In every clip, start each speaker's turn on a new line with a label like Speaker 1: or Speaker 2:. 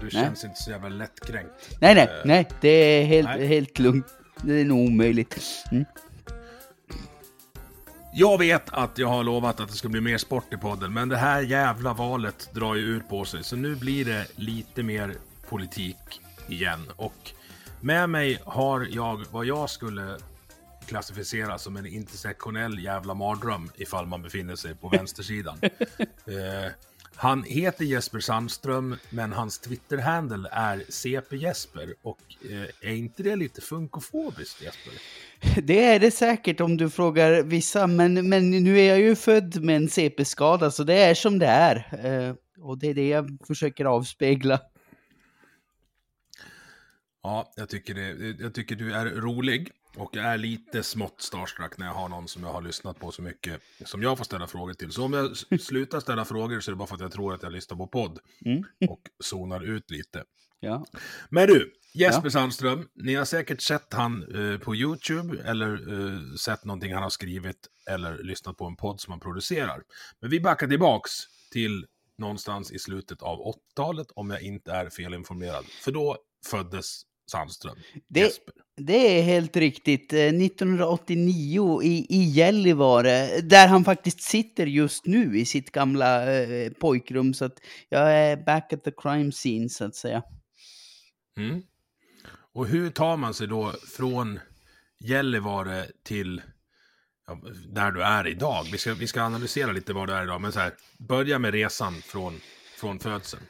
Speaker 1: Du känns inte så jävla lättkränkt.
Speaker 2: Nej, nej,
Speaker 1: Eh,
Speaker 2: nej, det är helt,
Speaker 1: nej.
Speaker 2: helt lugnt. Det är nog omöjligt. Mm.
Speaker 1: Jag vet att jag har lovat att det ska bli mer sport i podden, men det här jävla valet drar ju ut på sig. Så nu blir det lite mer politik igen. Och med mig har jag vad jag skulle klassificera som en intersektionell jävla mardröm ifall man befinner sig på vänstersidan. eh, han heter Jesper Sandström, men hans Twitter-handle är CP-Jesper. Och eh, är inte det lite funkofobiskt, Jesper?
Speaker 2: Det är det säkert om du frågar vissa, men, men nu är jag ju född med en CP-skada, så det är som det är. Eh, och det är det jag försöker avspegla.
Speaker 1: Ja, jag tycker, det, jag tycker du är rolig och jag är lite smått starstruck när jag har någon som jag har lyssnat på så mycket som jag får ställa frågor till. Så om jag s- slutar ställa frågor så är det bara för att jag tror att jag lyssnar på podd
Speaker 2: Mm.
Speaker 1: och zonar ut lite.
Speaker 2: Ja.
Speaker 1: Men du, Jesper
Speaker 2: Ja.
Speaker 1: Sandström, ni har säkert sett han eh, på YouTube eller eh, sett någonting han har skrivit eller lyssnat på en podd som han producerar. Men vi backar tillbaks till någonstans i slutet av 80-talet om jag inte är felinformerad. För då föddes Sandström,
Speaker 2: Det-
Speaker 1: Jesper.
Speaker 2: Det är helt riktigt. Eh, 1989 i, i Gällivare, där han faktiskt sitter just nu i sitt gamla eh, pojkrum. Så att jag är back at the crime scene, så att säga.
Speaker 1: Mm. Och hur tar man sig då från Gällivare till ja, där du är idag? Vi ska, vi ska analysera lite var du är idag, men så här, börja med resan från, från födseln.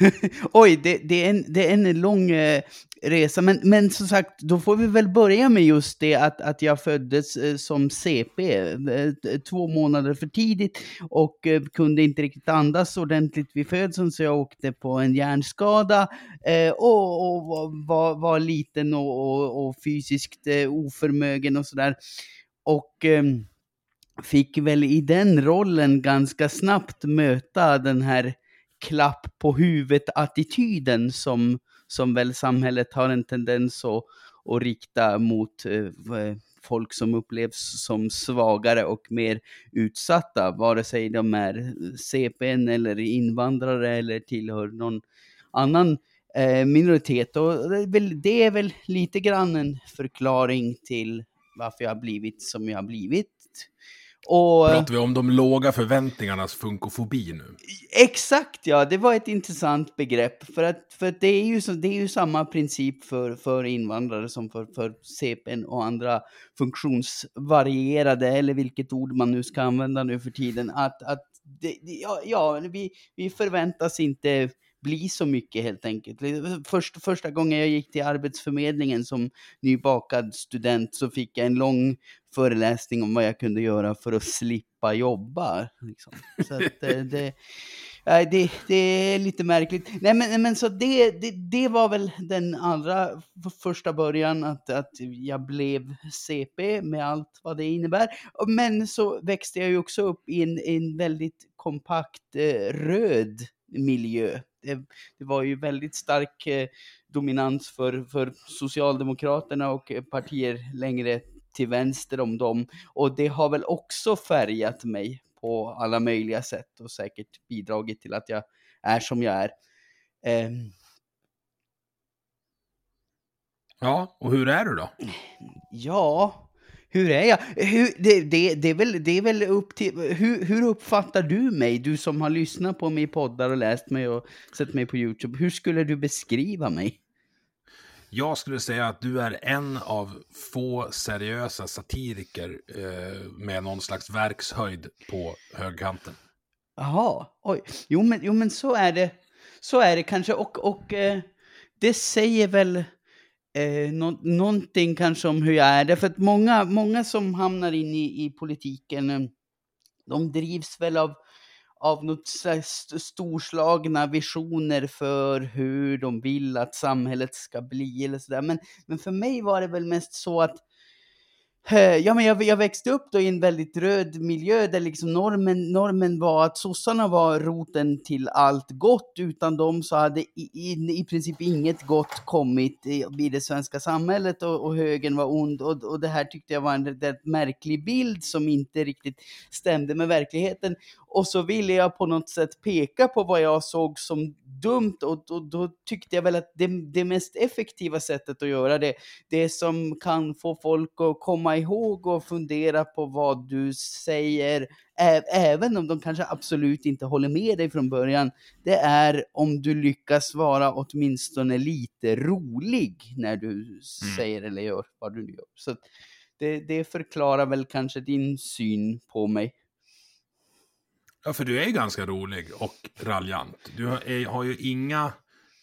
Speaker 2: Oj, det, det, är en, det är en lång eh, resa, men, men som sagt, då får vi väl börja med just det att, att jag föddes eh, som CP eh, två månader för tidigt och eh, kunde inte riktigt andas ordentligt vid födseln så jag åkte på en hjärnskada eh, och, och var- var, liten och, och, och fysiskt eh, oförmögen och sådär. Och eh, fick väl i den rollen ganska snabbt möta den här klapp på huvudet-attityden som, som väl samhället har en tendens att, att rikta mot eh, eh, folk som upplevs som svagare och mer utsatta, vare sig de är CPN eller invandrare eller tillhör någon annan eh, minoritet. Och det är, väl, det är väl lite grann en förklaring till varför jag har blivit som jag har blivit. Och,
Speaker 1: Pratar vi om de låga förväntningarnas funkofobi nu?
Speaker 2: Exakt ja, det var ett intressant begrepp. För att, för att det, är ju det är ju samma princip för, för invandrare som för, för CPN och andra funktionsvarierade, eller vilket ord man nu ska använda nu för tiden. Att, att det- ja, ja vi, vi förväntas inte bli så mycket helt enkelt. Först, första gången jag gick till Arbetsförmedlingen som nybakad student så fick jag en lång föreläsning om vad jag kunde göra för att slippa jobba. Liksom. Så att, eh, det, nej, det, det är lite märkligt. Nej, men, men så det, det, det var väl den allra första början, att, att jag blev CP med allt vad det innebär. Men så växte jag ju också upp i en, en väldigt kompakt eh, röd miljö. Det, det var ju väldigt stark eh, dominans för, för Socialdemokraterna och partier längre till vänster om dem. Och det har väl också färgat mig på alla möjliga sätt och säkert bidragit till att jag är som jag är. Ehm,
Speaker 1: Ja, och hur är du då?
Speaker 2: ja, hur är jag? Hur, det, det, det, är väl, det är väl upp till... Hur, hur uppfattar du mig? Du som har lyssnat på mig i poddar och läst mig och sett mig på YouTube. Hur skulle du beskriva mig?
Speaker 1: Jag skulle säga att du är en av få seriösa satiriker eh, med någon slags verkshöjd på högkanten.
Speaker 2: Jaha, oj. Jo men, jo men så är det. Så är det kanske och, och eh, det säger väl eh, nå någonting kanske om hur jag är. Därför att många, många som hamnar in i, i politiken, eh, de drivs väl av, av något slags storslagna visioner för hur de vill att samhället ska bli eller sådär. Men, men för mig var det väl mest så att eh, ja, men jag, jag växte upp då i en väldigt röd miljö där liksom normen, normen var att sossarna var roten till allt gott. Utan dem så hade i, i, i princip inget gott kommit i, i det svenska samhället och, och högern var ond. Och, och det här tyckte jag var en rätt märklig bild som inte riktigt stämde med verkligheten. Och så ville jag på något sätt peka på vad jag såg som dumt och, och då tyckte jag väl att det, det mest effektiva sättet att göra det, det som kan få folk att komma ihåg och fundera på vad du säger, ä, även om de kanske absolut inte håller med dig från början, det är om du lyckas vara åtminstone lite rolig när du mm. säger eller gör vad du gör. Så det, det förklarar väl kanske din syn på mig.
Speaker 1: Ja, för du är ju ganska rolig och raljant. Du har, är, har ju inga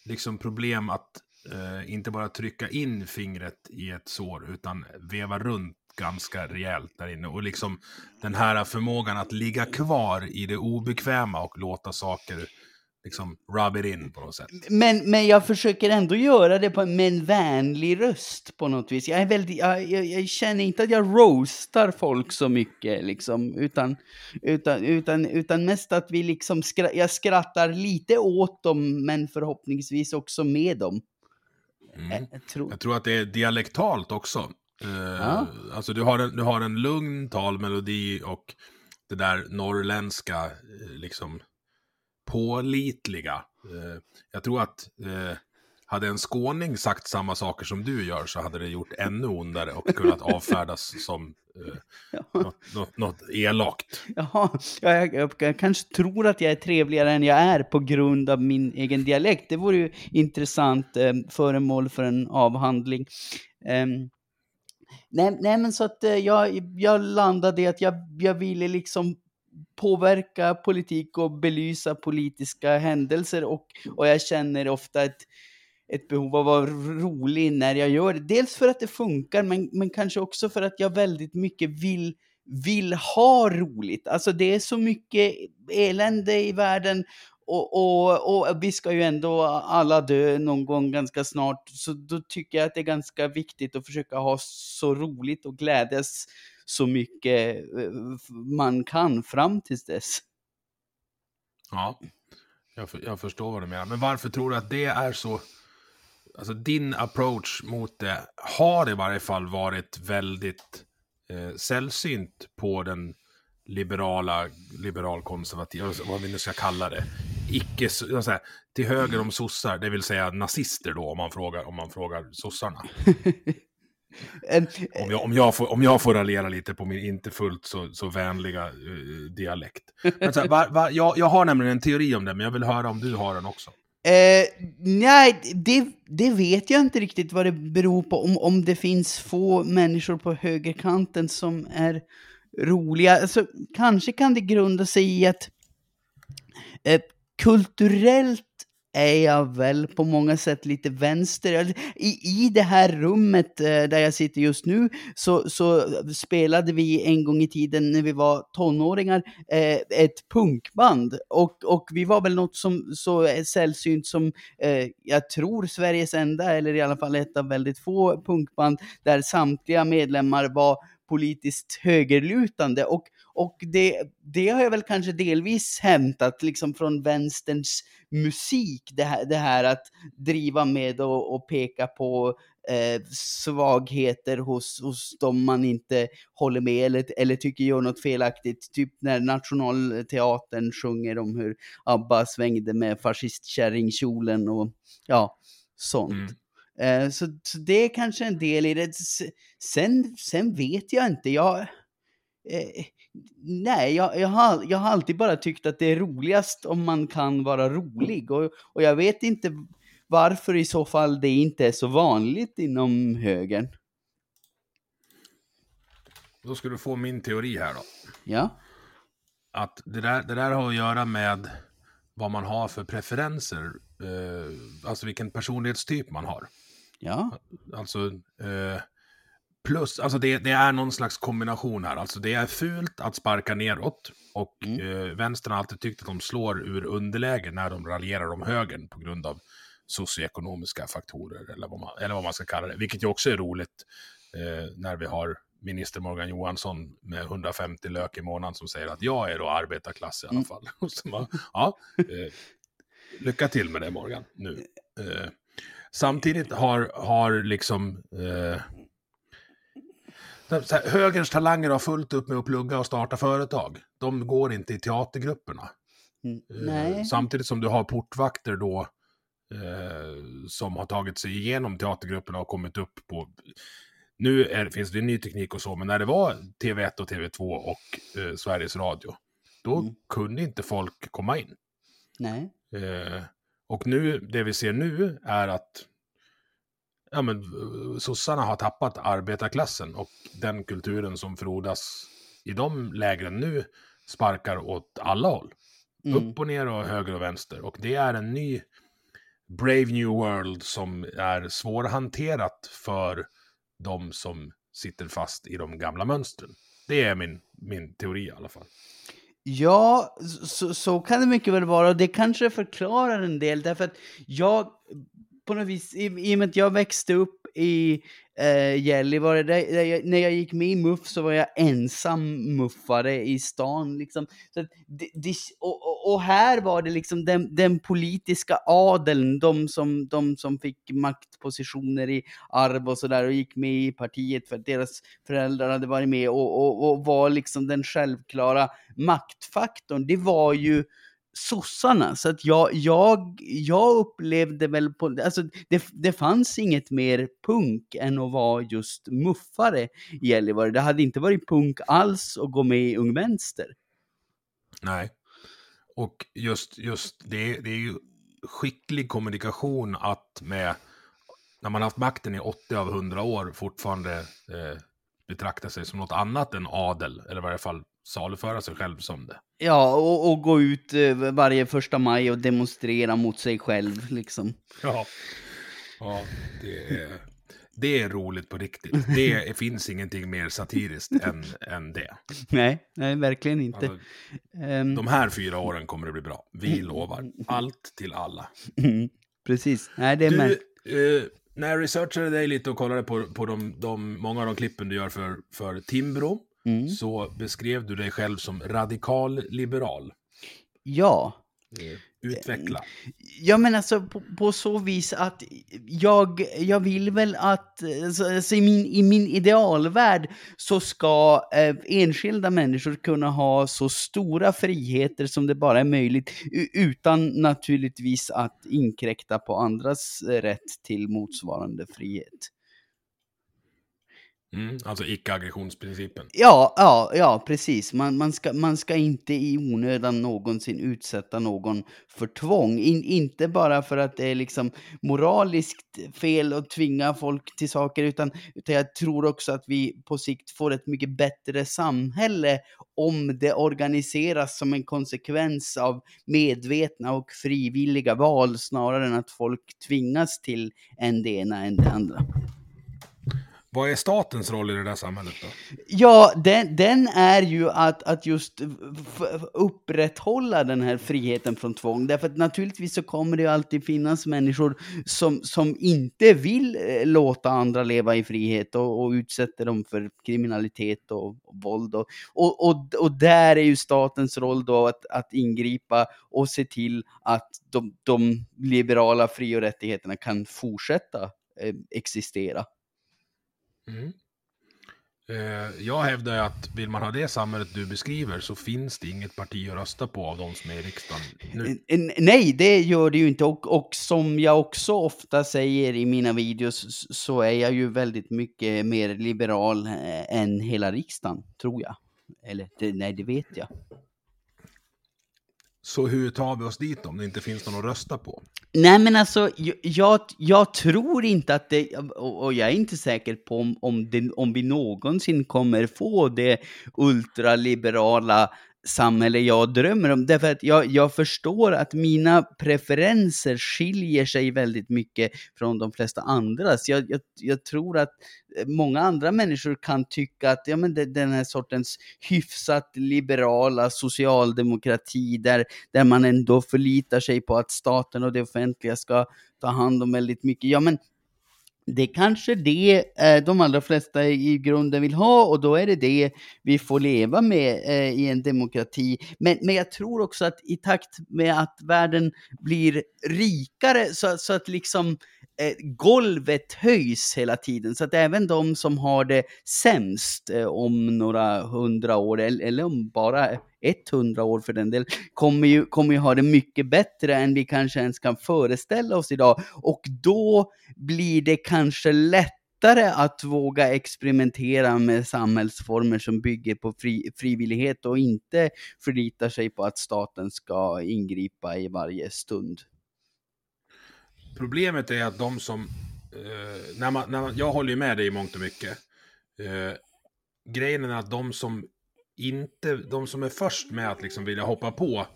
Speaker 1: liksom, problem att eh, inte bara trycka in fingret i ett sår, utan veva runt ganska rejält där inne. Och liksom den här förmågan att ligga kvar i det obekväma och låta saker liksom rub it in på något sätt.
Speaker 2: Men, men jag försöker ändå göra det på, med en vänlig röst på något vis. Jag, är väldigt, jag, jag, jag känner inte att jag roastar folk så mycket, liksom, utan, utan, utan, utan mest att vi liksom skra, jag skrattar lite åt dem, men förhoppningsvis också med dem.
Speaker 1: Mm. Jag, tror. jag tror att det är dialektalt också. Uh, ja. Alltså du har, en, du har en lugn talmelodi och det där norrländska, eh, liksom pålitliga. Eh, jag tror att eh, hade en skåning sagt samma saker som du gör så hade det gjort ännu ondare och kunnat avfärdas som eh, ja. något, något, något elakt.
Speaker 2: Jaha, jag, jag, jag, kanske tror att jag är trevligare än jag är på grund av min egen dialekt. Det vore ju intressant eh, föremål för en avhandling. Um, nej, nej, men så att eh, jag, jag landade i att jag, jag ville liksom påverka politik och belysa politiska händelser och, och jag känner ofta ett, ett behov av att vara rolig när jag gör det. Dels för att det funkar, men, men kanske också för att jag väldigt mycket vill, vill ha roligt. Alltså det är så mycket elände i världen och, och, och vi ska ju ändå alla dö någon gång ganska snart, så då tycker jag att det är ganska viktigt att försöka ha så roligt och glädjas så mycket eh, man kan fram tills dess.
Speaker 1: Ja, jag, för, jag förstår vad du menar. Men varför tror du att det är så... Alltså din approach mot det har i varje fall varit väldigt eh, sällsynt på den liberala, liberalkonservativa, vad vi nu ska kalla det. Icke, här, till höger om sossar, det vill säga nazister då, om man frågar, om man frågar sossarna. om, jag, om, jag får, om jag får raljera lite på min inte fullt så, så vänliga uh, dialekt. Men så här, va, va, jag, jag har nämligen en teori om det, men jag vill höra om du har den också.
Speaker 2: Eh, nej, det, det vet jag inte riktigt vad det beror på. Om, om det finns få människor på högerkanten som är roliga. Alltså, kanske kan det grunda sig i att eh, kulturellt är jag väl på många sätt lite vänster. I, i det här rummet eh, där jag sitter just nu så, så spelade vi en gång i tiden när vi var tonåringar eh, ett punkband. Och, och vi var väl något som så sällsynt som eh, jag tror Sveriges enda, eller i alla fall ett av väldigt få punkband, där samtliga medlemmar var politiskt högerlutande. Och, och det, det har jag väl kanske delvis hämtat liksom från vänsterns musik, det här, det här att driva med och, och peka på eh, svagheter hos, hos dem man inte håller med eller, eller tycker gör något felaktigt. Typ när Nationalteatern sjunger om hur ABBA svängde med fascistkärringkjolen och ja, sånt. Mm. Eh, så, så, det är kanske en del i det. Sen, sen vet jag inte. Jag, eh, nej, jag, jag, har, jag har alltid bara tyckt att det är roligast om man kan vara rolig. Och, och jag vet inte varför i så fall det inte är så vanligt inom högern.
Speaker 1: Då ska du få min teori här då.
Speaker 2: Ja,
Speaker 1: Att det där, det där har att göra med vad man har för preferenser. Eh, alltså vilken personlighetstyp man har.
Speaker 2: ja,
Speaker 1: Alltså, eh, plus, alltså det, det är någon slags kombination här. Alltså det är fult att sparka neråt. Och eh, vänstern har alltid tyckt att de slår ur underläge när de raljerar om högern på grund av socioekonomiska faktorer, eller vad man, eller vad man ska kalla det. Vilket ju också är roligt eh, när vi har minister Morgan Johansson med 150 lök i månaden som säger att jag är då arbetarklass i alla fall. Och så bara, ja, eh, lycka till med det Morgan nu. Eh, samtidigt har, har liksom eh, så här, högerns talanger har fullt upp med att plugga och starta företag. De går inte i teatergrupperna.
Speaker 2: Mm,
Speaker 1: Eh. Samtidigt som du har portvakter då eh, som har tagit sig igenom teatergrupperna och kommit upp på... Nu är, finns det ny teknik och så, men när det var TV1 och TV2 och eh, Sveriges Radio, då
Speaker 2: Mm.
Speaker 1: kunde inte folk komma in.
Speaker 2: Nej.
Speaker 1: Eh, och nu, det vi ser nu är att ja, men, eh, sossarna har tappat arbetarklassen och den kulturen som frodas i de lägren nu sparkar åt alla håll.
Speaker 2: Mm.
Speaker 1: Upp och ner och höger och vänster. Och det är en ny Brave New World som är svårhanterat för de som sitter fast i de gamla mönstren. Det är min, min teori i alla fall.
Speaker 2: Ja, så, så kan det mycket väl vara. Och det kanske förklarar en del, därför att jag, på något vis, i, i och med att jag växte upp i eh, Gällivare, där, där jag, när jag gick med i MUF så var jag ensam muffare i stan. Liksom. Så att det, det, och, och, och här var det liksom den, den politiska adeln, de som, de som fick maktpositioner i arv och sådär och gick med i partiet för att deras föräldrar hade varit med och, och, och var liksom den självklara maktfaktorn. Det var ju sossarna. Så att jag, jag, jag upplevde väl på, alltså det, det fanns inget mer punk än att vara just muffare i Gällivare. Det hade inte varit punk alls att gå med i Ung Vänster.
Speaker 1: Nej. Och just, just det, det är ju skicklig kommunikation att med, när man haft makten i 80 av 100 år, fortfarande eh, betrakta sig som något annat än adel, eller i varje fall saluföra sig själv som det.
Speaker 2: Ja, och, och gå ut eh, varje första maj och demonstrera mot sig själv liksom.
Speaker 1: Ja. Ja, det är, det är roligt på riktigt. Det finns ingenting mer satiriskt än, än det.
Speaker 2: Nej, nej verkligen inte.
Speaker 1: Alltså,
Speaker 2: Ehm,
Speaker 1: de här fyra åren kommer det bli bra. Vi lovar. Allt till alla.
Speaker 2: mm, precis, nej det är.
Speaker 1: Du, eh, när jag researchade dig lite och kollade på, på de, de, många av de klippen du gör för, för Timbro,
Speaker 2: Mm.
Speaker 1: så beskrev du dig själv som radikal liberal.
Speaker 2: Ja.
Speaker 1: Eh, Utveckla.
Speaker 2: Ja men alltså på, på så vis att jag, jag vill väl att, alltså, i, min, i min idealvärld så ska eh, enskilda människor kunna ha så stora friheter som det bara är möjligt utan naturligtvis att inkräkta på andras rätt till motsvarande frihet.
Speaker 1: Mm, alltså icke-aggressionsprincipen.
Speaker 2: Ja, ja, ja, precis. Man, man, ska, man ska inte i onödan någonsin utsätta någon för tvång. In, inte bara för att det är liksom moraliskt fel att tvinga folk till saker, utan, utan jag tror också att vi på sikt får ett mycket bättre samhälle om det organiseras som en konsekvens av medvetna och frivilliga val snarare än att folk tvingas till en det ena än det andra.
Speaker 1: Vad är statens roll i det där samhället då?
Speaker 2: Ja, den, den är ju att, att just upprätthålla den här friheten från tvång. Därför att naturligtvis så kommer det ju alltid finnas människor som, som inte vill eh, låta andra leva i frihet och, och utsätter dem för kriminalitet och, och våld. Och, och, och, och där är ju statens roll då att, att ingripa och se till att de, de liberala fri och rättigheterna kan fortsätta eh, existera.
Speaker 1: Mm. Eh, jag hävdar ju att vill man ha det samhället du beskriver så finns det inget parti att rösta på av de som är i riksdagen nu.
Speaker 2: Nej, det gör det ju inte. Och, och som jag också ofta säger i mina videos så är jag ju väldigt mycket mer liberal eh, än hela riksdagen, tror jag. Eller det, nej, det vet jag.
Speaker 1: Så hur tar vi oss dit om det inte finns någon att rösta på?
Speaker 2: Nej men alltså, jag, jag, jag tror inte att det, och, och jag är inte säker på om, om, det, om vi någonsin kommer få det ultraliberala samhälle jag drömmer om. Därför att jag, jag förstår att mina preferenser skiljer sig väldigt mycket från de flesta andras. Jag, jag, jag tror att eh, många andra människor kan tycka att ja, men det, den här sortens hyfsat liberala socialdemokrati där, där man ändå förlitar sig på att staten och det offentliga ska ta hand om väldigt mycket. Ja, men det är kanske det eh, de allra flesta i grunden vill ha och då är det det vi får leva med eh, i en demokrati. Men, men jag tror också att i takt med att världen blir rikare så, så att liksom eh, golvet höjs hela tiden så att även de som har det sämst om några hundra år eller om bara 100 år för den del, kommer ju, kommer ju ha det mycket bättre än vi kanske ens kan föreställa oss idag. Och då blir det kanske lättare att våga experimentera med samhällsformer som bygger på fri, frivillighet och inte förlitar sig på att staten ska ingripa i varje stund.
Speaker 1: Problemet är att de som, eh, när man, när man, jag håller ju med dig i mångt och mycket. Eh, grejen är att de som inte, de som är först med att liksom vilja hoppa på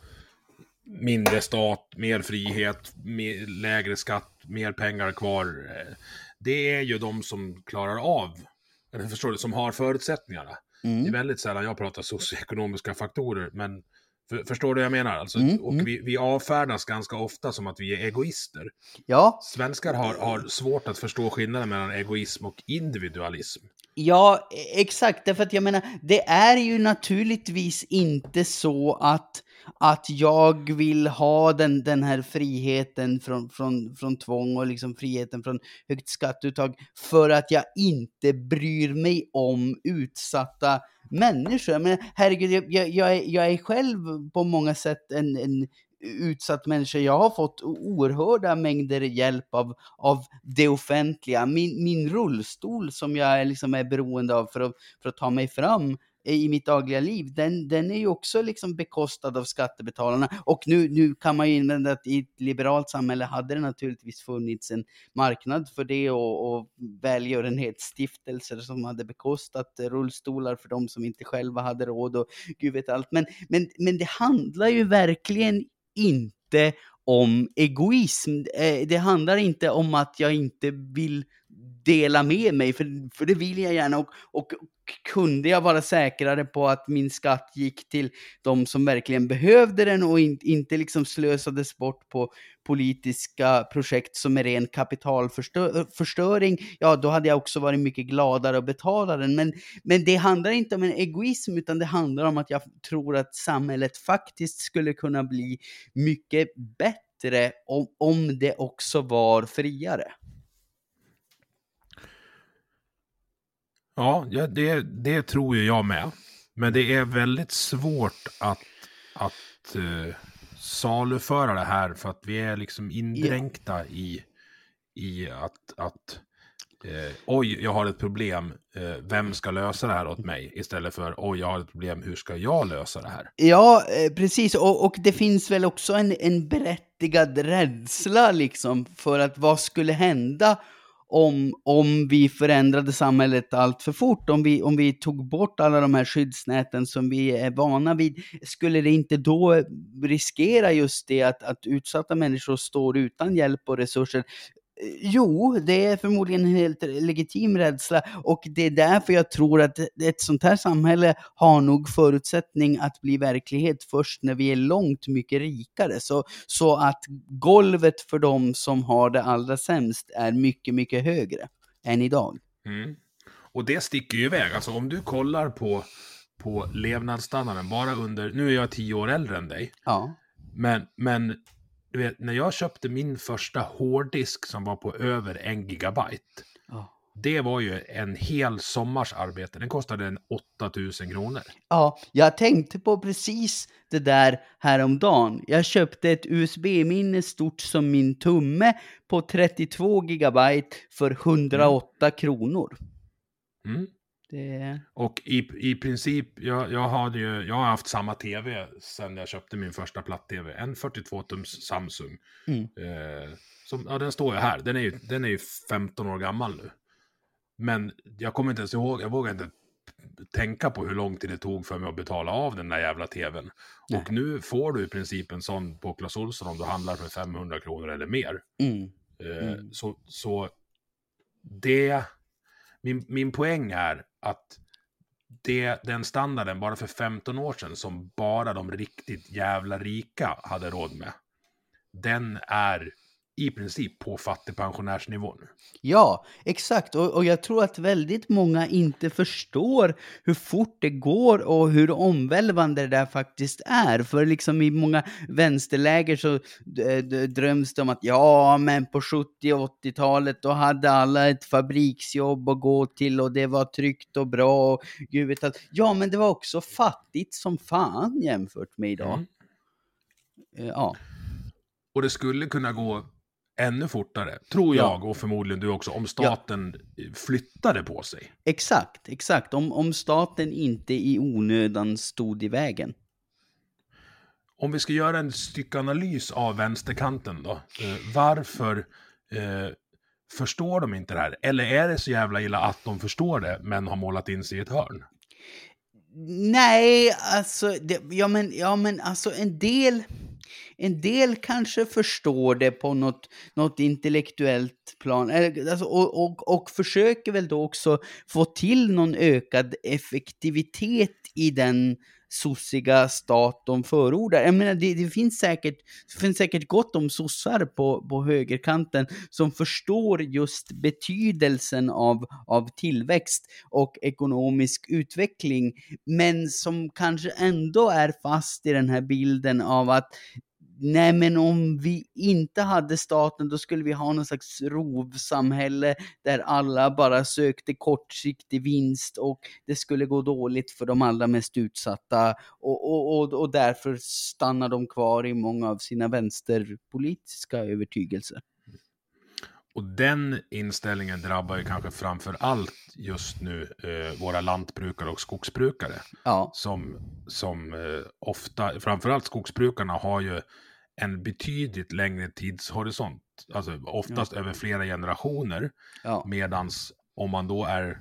Speaker 1: mindre stat, mer frihet, mer, lägre skatt, mer pengar kvar. Eh, det är ju de som klarar av, eller förstår du, som har förutsättningarna. Mm. Det är väldigt sällan jag pratar socioekonomiska faktorer, men för, förstår du vad jag menar? Alltså, mm, och mm. Vi, vi avfärdas ganska ofta som att vi är egoister.
Speaker 2: Ja.
Speaker 1: Svenskar har, har svårt att förstå skillnaden mellan egoism och individualism.
Speaker 2: Ja, e-, exakt. Därför att jag menar, det är ju naturligtvis inte så att, att jag vill ha den, den här friheten från, från, från tvång och liksom friheten från högt skatteuttag för att jag inte bryr mig om utsatta människor. Jag menar, herregud, jag, jag, jag, är, jag är själv på många sätt en, en utsatt människa. Jag har fått oerhörda mängder hjälp av, av det offentliga. Min, min rullstol som jag liksom är beroende av för att, för att ta mig fram i mitt dagliga liv, den, den är ju också liksom bekostad av skattebetalarna. Och nu, nu kan man ju invända att i ett liberalt samhälle hade det naturligtvis funnits en marknad för det och, och välgörenhetsstiftelser som hade bekostat rullstolar för de som inte själva hade råd och gud vet allt. Men, men, men det handlar ju verkligen inte om egoism. Eh, det handlar inte om att jag inte vill dela med mig, för, för det vill jag gärna. Och, och, kunde jag vara säkrare på att min skatt gick till de som verkligen behövde den och in, inte liksom slösades bort på politiska projekt som är ren kapitalförstöring, ja då hade jag också varit mycket gladare att betala den. Men, men det handlar inte om en egoism utan det handlar om att jag tror att samhället faktiskt skulle kunna bli mycket bättre om, om det också var friare.
Speaker 1: Ja, det, det tror ju jag med. Men det är väldigt svårt att, att uh, saluföra det här för att vi är liksom indränkta yeah. i, i att, att uh, oj, jag har ett problem, uh, vem ska lösa det här åt mig? Istället för oj, jag har ett problem, hur ska jag lösa det här?
Speaker 2: Ja, precis. Och, och det finns väl också en, en berättigad rädsla liksom för att vad skulle hända om, om vi förändrade samhället allt för fort, om vi, om vi tog bort alla de här skyddsnäten som vi är vana vid, skulle det inte då riskera just det att, att utsatta människor står utan hjälp och resurser? Jo, det är förmodligen en helt legitim rädsla och det är därför jag tror att ett sånt här samhälle har nog förutsättning att bli verklighet först när vi är långt mycket rikare. Så, så att golvet för de som har det allra sämst är mycket, mycket högre än idag.
Speaker 1: Mm. Och det sticker ju iväg. Alltså om du kollar på, på levnadsstandarden bara under, nu är jag tio år äldre än dig.
Speaker 2: Ja.
Speaker 1: Men, men du vet, när jag köpte min första hårddisk som var på över en gigabyte. Oh. Det var ju en hel sommars arbete. Den kostade en 8000 kronor.
Speaker 2: Ja, jag tänkte på precis det där häromdagen. Jag köpte ett USB-minne stort som min tumme på 32 gigabyte för 108 mm. kronor.
Speaker 1: Mm.
Speaker 2: Det...
Speaker 1: Och i, i princip, jag, jag, hade ju, jag har haft samma tv sedan jag köpte min första platt-tv. En 42-tums Samsung.
Speaker 2: Mm.
Speaker 1: Eh, som, ja, den står ju här. Den är ju, den är ju 15 år gammal nu. Men jag kommer inte ens ihåg, jag vågar inte tänka på hur lång tid det tog för mig att betala av den där jävla tvn.
Speaker 2: Nej.
Speaker 1: Och nu får du i princip en sån på Clas Ohlson om du handlar för 500 kronor eller mer.
Speaker 2: Mm.
Speaker 1: Eh,
Speaker 2: Mm.
Speaker 1: Så, så det, min, min poäng är att det, den standarden bara för 15 år sedan som bara de riktigt jävla rika hade råd med, den är i princip på fattigpensionärsnivå nu.
Speaker 2: Ja, exakt. Och, och jag tror att väldigt många inte förstår hur fort det går och hur omvälvande det där faktiskt är. För liksom i många vänsterläger så dröms det om att ja, men på 70 och 80-talet då hade alla ett fabriksjobb att gå till och det var tryggt och bra och gud vet allt. Ja, men det var också fattigt som fan jämfört med idag.
Speaker 1: Mm.
Speaker 2: Eh, Ja.
Speaker 1: Och det skulle kunna gå ännu fortare, tror
Speaker 2: Ja.
Speaker 1: jag och förmodligen du också, om staten flyttade på sig.
Speaker 2: Exakt, exakt. Om, om staten inte i onödan stod i vägen.
Speaker 1: Om vi ska göra en styckanalys av vänsterkanten då. Eh, varför eh, förstår de inte det här? Eller är det så jävla illa att de förstår det, men har målat in sig i ett hörn?
Speaker 2: Nej, alltså, det, ja, men, ja men alltså en del, en del kanske förstår det på något, något intellektuellt plan. Alltså, och, och, och försöker väl då också få till någon ökad effektivitet i den sossiga stat de förordar. Jag menar, det, det, finns säkert, det finns säkert gott om sossar på, på högerkanten som förstår just betydelsen av, av tillväxt och ekonomisk utveckling, men som kanske ändå är fast i den här bilden av att Nej, men om vi inte hade staten, då skulle vi ha någon slags rovsamhälle där alla bara sökte kortsiktig vinst och det skulle gå dåligt för de allra mest utsatta och, och, och, och därför stannar de kvar i många av sina vänsterpolitiska övertygelser.
Speaker 1: Och den inställningen drabbar ju kanske framför allt just nu eh, våra lantbrukare och skogsbrukare.
Speaker 2: Ja,
Speaker 1: Som, som eh, ofta, framförallt skogsbrukarna har ju en betydligt längre tidshorisont. Alltså oftast över flera generationer.
Speaker 2: ja.
Speaker 1: Medans om man då är,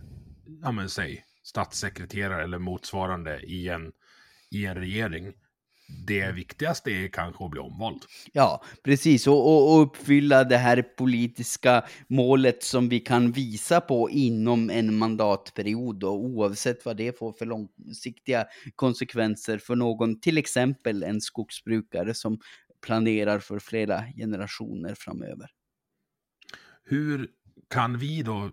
Speaker 1: ja men säg, statssekreterare eller motsvarande i en, i en regering. Det viktigaste är kanske att bli omvald.
Speaker 2: Ja, precis. Och, och, och uppfylla det här politiska målet som vi kan visa på inom en mandatperiod och oavsett vad det får för långsiktiga konsekvenser för någon, till exempel en skogsbrukare som planerar för flera generationer framöver.
Speaker 1: Hur kan vi då, eh,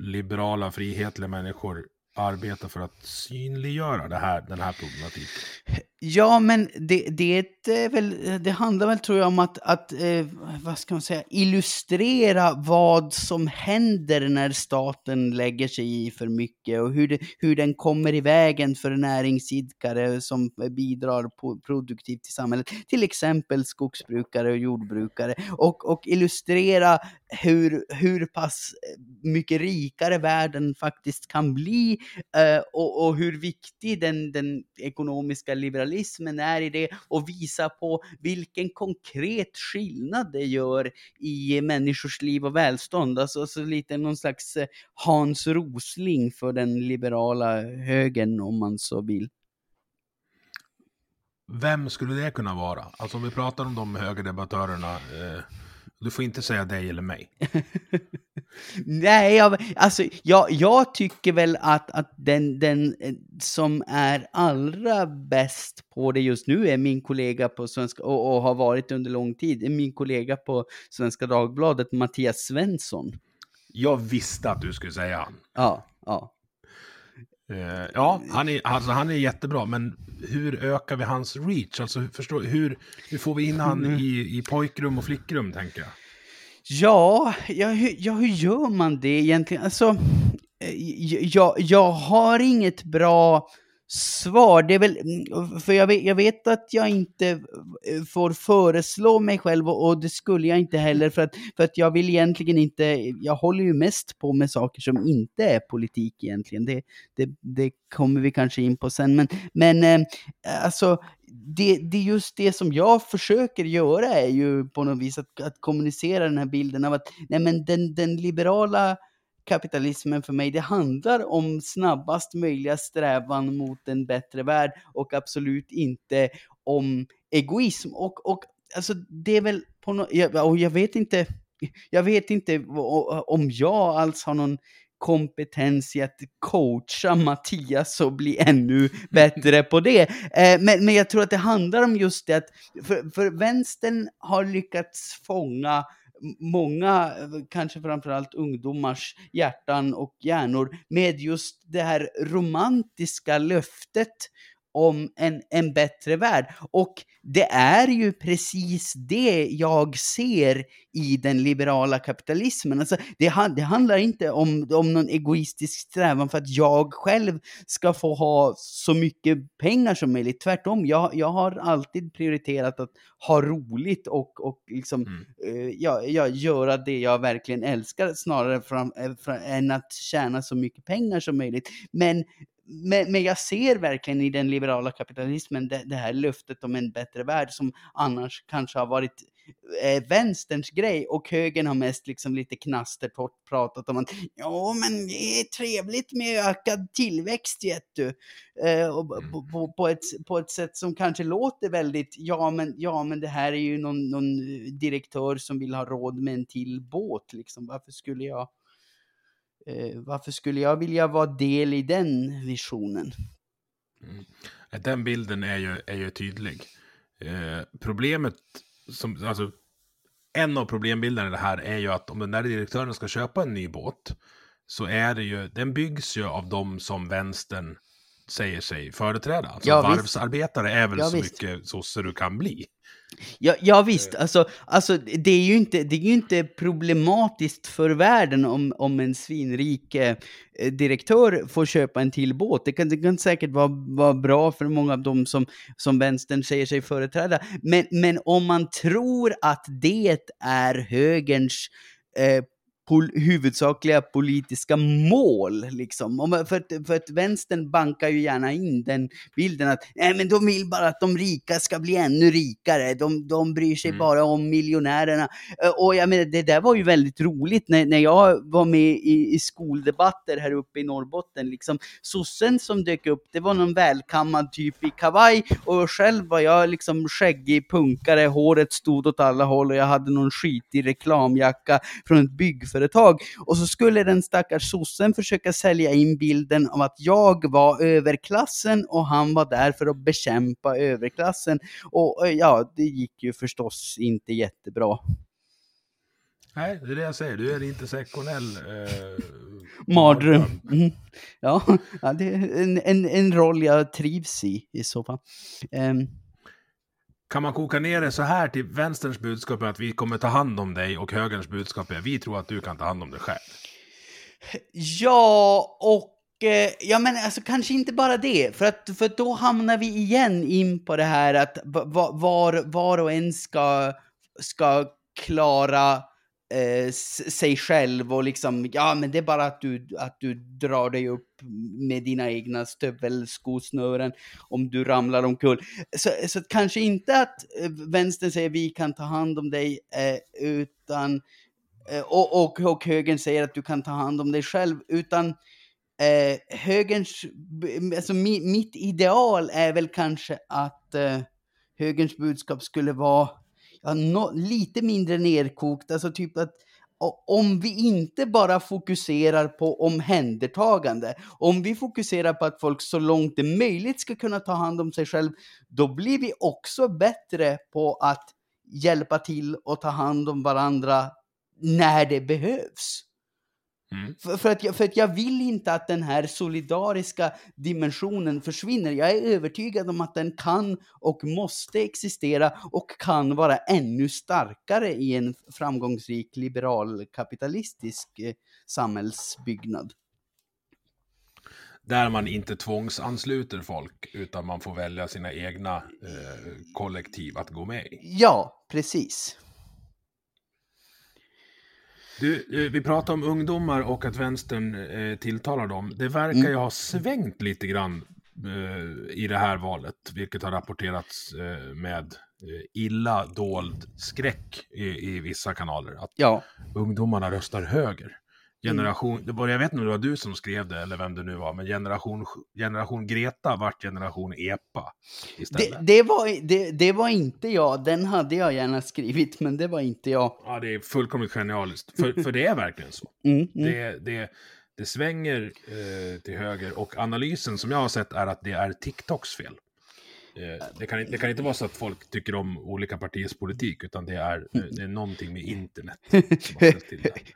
Speaker 1: liberala, frihetliga människor, arbeta för att synliggöra det här, den här problematiken?
Speaker 2: Ja, men det, det, är eh, väl, det handlar väl tror jag om att, att eh, vad ska man säga, illustrera vad som händer när staten lägger sig i för mycket och hur, det, hur den kommer i vägen för näringsidkare som bidrar på, produktivt till samhället, till exempel skogsbrukare och jordbrukare, och, och illustrera hur, hur pass mycket rikare världen faktiskt kan bli eh, och, och hur viktig den, den ekonomiska liberalismen är i det och visa på vilken konkret skillnad det gör i människors liv och välstånd. Alltså, alltså lite någon slags eh, Hans Rosling för den liberala högern om man så vill.
Speaker 1: Vem skulle det kunna vara? Alltså om vi pratar om de högerdebattörerna, eh, du får inte säga dig eller mig.
Speaker 2: Nej, jag, alltså jag, jag tycker väl att, att den, den eh, som är allra bäst på det just nu är min kollega på Svenska, och, och har varit under lång tid, är min kollega på Svenska Dagbladet, Mattias Svensson.
Speaker 1: Jag visste att du skulle säga han.
Speaker 2: Ja, ja.
Speaker 1: Eh, ja, han är, alltså, han är jättebra, men hur ökar vi hans reach? Alltså, förstår, hur, hur får vi in han i, i pojkrum och flickrum, tänker jag?
Speaker 2: Ja, ja, hur, ja, hur gör man det egentligen? Alltså, eh, jag, jag har inget bra svar. Det är väl, mm, för jag vet, jag vet att jag inte eh, får föreslå mig själv och, och, det skulle jag inte heller för att, för att jag vill egentligen inte, jag håller ju mest på med saker som inte är politik egentligen. Det, det, det kommer vi kanske in på sen. Men, men eh, alltså, det, det är just det som jag försöker göra är ju på något vis att, att kommunicera den här bilden av att nej men den, den liberala kapitalismen för mig, det handlar om snabbast möjliga strävan mot en bättre värld och absolut inte om egoism. Och, och alltså det är väl på något, och jag vet inte, jag vet inte om jag alls har någon kompetens i att coacha Mattias och bli ännu bättre på det. Eh, men, men jag tror att det handlar om just det att, för, för vänstern har lyckats fånga många, kanske framförallt ungdomars hjärtan och hjärnor med just det här romantiska löftet om en, en bättre värld. Och det är ju precis det jag ser i den liberala kapitalismen. Alltså, det, det handlar inte om, om någon egoistisk strävan för att jag själv ska få ha så mycket pengar som möjligt. Tvärtom, jag, jag har alltid prioriterat att ha roligt och, och liksom, mm. uh, ja, ja, göra det jag verkligen älskar snarare fram, äh, än att tjäna så mycket pengar som möjligt. Men men, men jag ser verkligen i den liberala kapitalismen det, det, här löftet om en bättre värld som annars kanske har varit eh, vänsterns grej och högern har mest liksom lite knastertorrt pratat om att ja men det är trevligt med ökad tillväxt vet du. Eh, och mm. på, på, på, ett, på ett sätt som kanske låter väldigt, ja men, ja men det här är ju någon, någon direktör som vill ha råd med en till båt liksom, varför skulle jag eh, Eh, varför skulle jag vilja vara del i den visionen?
Speaker 1: Mm. Den bilden är ju, är ju tydlig. Eh, problemet, som, alltså, en av problembilderna i det här är ju att om den där direktören ska köpa en ny båt så är det ju, den byggs ju av de som vänstern säger sig företräda. Alltså ja, varvsarbetare visst. är väl ja, så visst. mycket sosse du kan bli.
Speaker 2: Ja, ja visst, alltså, alltså det, är ju inte, det är ju inte problematiskt för världen om, om en svinrik eh, direktör får köpa en till båt. Det kan, det kan säkert vara, vara bra för många av dem som, som vänstern säger sig företräda. Men, men om man tror att det är högerns eh, pol huvudsakliga politiska mål. Liksom. För, att, för att vänstern bankar ju gärna in den bilden att nej, men de vill bara att de rika ska bli ännu rikare. De, de bryr sig mm. bara om miljonärerna. Och jag menar, det där var ju väldigt roligt när, när jag var med i, i skoldebatter här uppe i Norrbotten. Liksom, sossen som dök upp, det var någon välkammad typ i kavaj och själv var jag liksom skäggig punkare, håret stod åt alla håll och jag hade någon skitig reklamjacka från ett byggföretag företag. Och så skulle den stackars sossen försöka sälja in bilden av att jag var överklassen och han var där för att bekämpa överklassen. Och ja, det gick ju förstås inte jättebra.
Speaker 1: Nej, det är det jag säger. Du är en intersektionell eh,
Speaker 2: mardröm. Mm. Ja, det är en, en, en roll jag trivs i i så fall. Um,
Speaker 1: kan man koka ner det så här till vänsterns budskap är att vi kommer ta hand om dig och högerns budskap är att vi tror att du kan ta hand om dig själv?
Speaker 2: Ja, och eh, ja men alltså kanske inte bara det, för att för då hamnar vi igen in på det här att var, var och en ska, ska klara eh, sig själv och liksom, ja men det är bara att du, att du drar dig upp med dina egna stövelskosnören om du ramlar omkull. Så, så kanske inte att eh, vänstern säger vi kan ta hand om dig, eh, utan eh, och, och, och högern säger att du kan ta hand om dig själv, utan eh, högerns, alltså mi, mitt ideal är väl kanske att eh, högerns budskap skulle vara ja, no, lite mindre nerkokt, alltså typ att om vi inte bara fokuserar på omhändertagande, om vi fokuserar på att folk så långt det är möjligt ska kunna ta hand om sig själv, då blir vi också bättre på att hjälpa till och ta hand om varandra när det behövs. Mm. För, för, att jag, för att jag vill inte att den här solidariska dimensionen försvinner. Jag är övertygad om att den kan och måste existera och kan vara ännu starkare i en framgångsrik liberal kapitalistisk eh, samhällsbyggnad.
Speaker 1: där man inte tvångsansluter folk, utan man får välja sina egna eh, kollektiv att gå med i.
Speaker 2: Ja, precis.
Speaker 1: Du, eh, vi pratar om ungdomar och att vänstern eh, tilltalar dem. Det verkar
Speaker 2: Mm.
Speaker 1: ju ha svängt lite grann eh, i det här valet, vilket har rapporterats eh, med eh, illa dold skräck i, i vissa kanaler. Att
Speaker 2: Ja.
Speaker 1: ungdomarna röstar höger. Generation, det var, jag vet inte om det var du som skrev det eller vem det nu var, men generation, generation Greta vart generation EPA istället.
Speaker 2: Det, det, var, det, det var inte jag. Den hade jag gärna skrivit, men det var inte jag.
Speaker 1: Ja, det är fullkomligt genialiskt. För, för det är verkligen så.
Speaker 2: Mm, mm.
Speaker 1: Det, det, det svänger eh, till höger och analysen som jag har sett är att det är TikToks fel. Eh, det, kan, inte- det kan inte vara så att folk tycker om olika partiers politik, utan det är, eh, det är någonting med internet.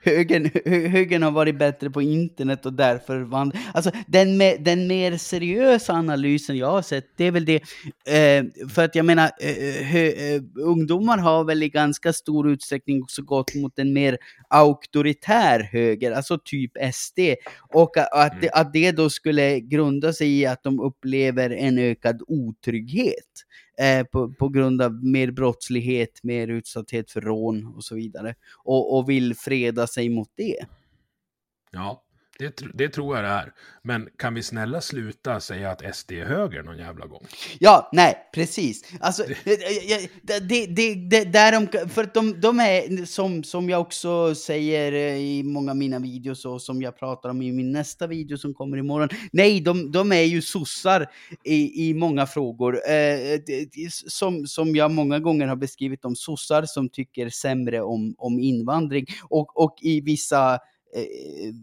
Speaker 2: Högern, högern har varit bättre på internet och därför vann. Alltså den, me, den mer seriösa analysen jag har sett, det är väl det. Eh, för att jag menar, eh, eh hö, eh, ungdomar har väl i ganska stor utsträckning också gått mot en mer auktoritär höger, alltså typ SD. Och a- att, det, att det då skulle grunda sig i att de upplever en ökad otrygghet. Eh, på, på grund av mer brottslighet, mer utsatthet för rån och så vidare. Och, och vill freda sig mot det.
Speaker 1: Ja, det, det tror jag det är. Men kan vi snälla sluta säga att SD är höger någon jävla gång?
Speaker 2: Ja, nej, precis. Alltså, det, det, det, det, där de, för att de, de är, som, som jag också säger eh, i många av mina videos och som jag pratar om i min nästa video som kommer imorgon. Nej, de, de är ju sossar i, i många frågor. Eh, det- det- som, som jag många gånger har beskrivit dem, sossar som tycker sämre om, om invandring. Och, och i vissa eh, Eh,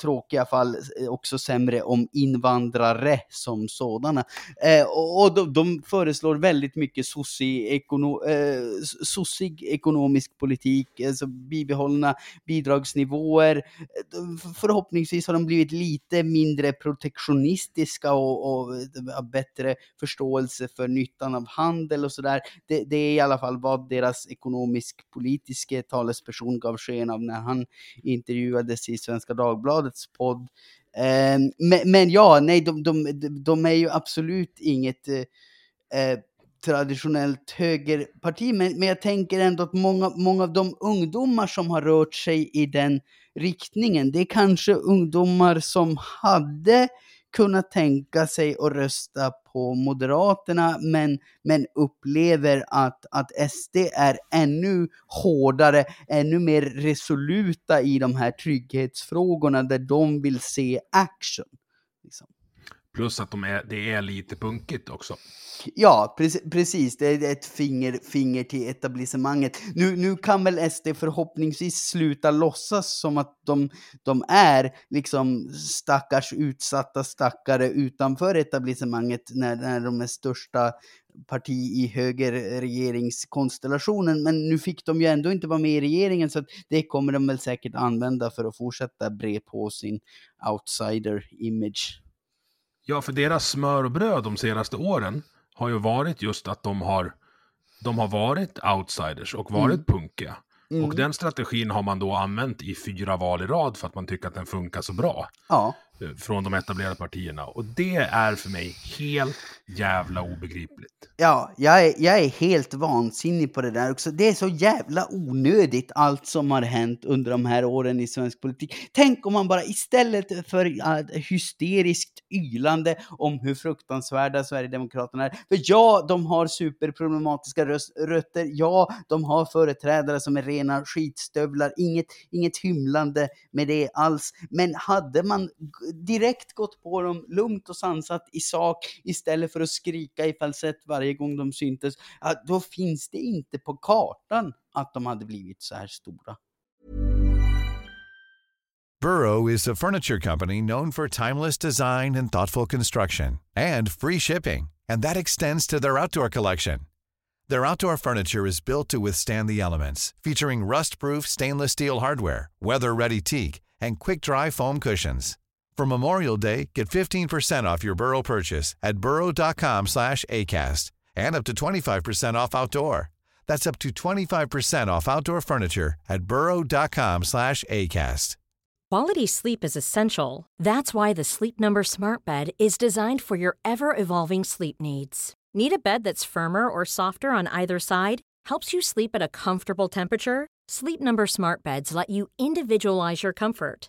Speaker 2: tråkiga fall eh, också sämre om invandrare som sådana. Eh, och de, de föreslår väldigt mycket sossig, ekono, eh, sossig ekonomisk politik, alltså bibehållna bidragsnivåer. Eh, förhoppningsvis har de blivit lite mindre protektionistiska och, och har bättre förståelse för nyttan av handel och sådär. Det, det är i alla fall vad deras ekonomisk-politiske talesperson gav sken av när han intervjuade nämndes i Svenska Dagbladets podd. Ehm, men, men ja, nej, de, de, de är ju absolut inget eh, eh, traditionellt högerparti, men, men jag tänker ändå att många, många av de ungdomar som har rört sig i den riktningen, det är kanske ungdomar som hade kunna tänka sig att rösta på Moderaterna, men, men upplever att, att SD är ännu hårdare, ännu mer resoluta i de här trygghetsfrågorna där de vill se action.
Speaker 1: Plus att de är, det är lite punkigt också.
Speaker 2: Ja, precis, precis. Det är ett finger, finger till etablissemanget. Nu, nu kan väl SD förhoppningsvis sluta låtsas som att de, de är liksom stackars utsatta stackare utanför etablissemanget när, när de är största parti i högerregeringskonstellationen. Men nu fick de ju ändå inte vara med i regeringen så att det kommer de väl säkert använda för att fortsätta bre på sin outsider-image.
Speaker 1: Ja, för deras smör och bröd de senaste åren har ju varit just att de har, de har varit outsiders och varit
Speaker 2: Mm.
Speaker 1: punkiga. Och den strategin har man då använt i fyra val i rad för att man tycker att den funkar så bra
Speaker 2: Ja
Speaker 1: från de etablerade partierna. Och det är för mig helt jävla obegripligt.
Speaker 2: Ja, jag är, jag är helt vansinnig på det där också. Det är så jävla onödigt allt som har hänt under de här åren i svensk politik. Tänk om man bara istället för uh, hysteriskt ylande om hur fruktansvärda Sverigedemokraterna är. För ja, de har superproblematiska rötter. Ja, de har företrädare som är rena skitstövlar. Inget, inget hymlande med det alls. Men hade man direkt gått på dem lugnt och sansat i sak istället för att skrika i falsett varje gång de syntes, ja, då finns det inte på kartan att de hade blivit så här stora.
Speaker 3: Burrow is a furniture company known for timeless design and thoughtful construction and free shipping, and that extends to their outdoor collection. Their outdoor furniture is built to withstand the elements, featuring rust-proof stainless steel hardware, weather-ready teak, and quick-dry foam cushions. For Memorial Day, get 15% off your Burrow purchase at burrow.com slash ACAST and up to 25% off outdoor. That's up to 25% off outdoor furniture at burrow.com slash ACAST.
Speaker 4: Quality sleep is essential. That's why the Sleep Number Smart Bed is designed for your ever evolving sleep needs. Need a bed that's firmer or softer on either side? Helps you sleep at a comfortable temperature? Sleep Number Smart Beds let you individualize your comfort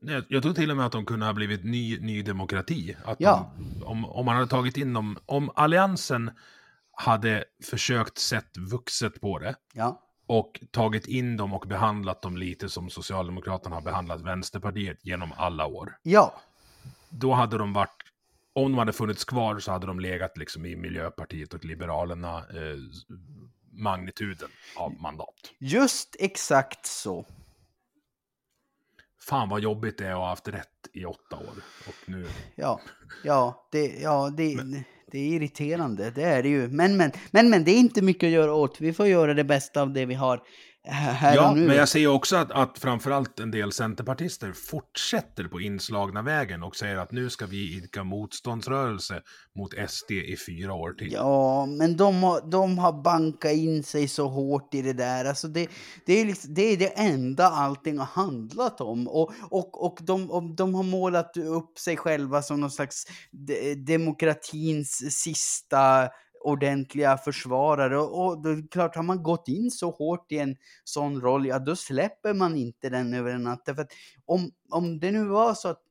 Speaker 1: Jag, jag tror till och med att de kunde ha blivit ny, ny demokrati. Att
Speaker 2: Ja.
Speaker 1: de, om, om man hade tagit in dem, om alliansen hade försökt sett vuxet på det
Speaker 2: Ja.
Speaker 1: och tagit in dem och behandlat dem lite som Socialdemokraterna har behandlat Vänsterpartiet genom alla år.
Speaker 2: Ja.
Speaker 1: Då hade de varit, om de hade funnits kvar så hade de legat liksom i Miljöpartiet och Liberalerna eh, magnituden av mandat.
Speaker 2: Just exakt så.
Speaker 1: Fan vad jobbigt det är att ha haft rätt i åtta år. Och nu...
Speaker 2: Ja, ja, det, ja det, det är irriterande. Det är det ju. Men, men, men, men det är inte mycket att göra åt. Vi får göra det bästa av det vi har här
Speaker 1: Ja,
Speaker 2: och nu.
Speaker 1: men jag ser också att, att framförallt en del centerpartister fortsätter på inslagna vägen och säger att nu ska vi idka motståndsrörelse mot SD i fyra år till.
Speaker 2: Ja, men de har, de har bankat in sig så hårt i det där. Alltså det, det, är liksom, det är det enda allting har handlat om. Och, och, och, de, och de har målat upp sig själva som någon slags de, demokratins sista ordentliga försvarare. Och, det då är klart, har man gått in så hårt i en sån roll, ja då släpper man inte den över en natt. Därför att om, om det nu var så att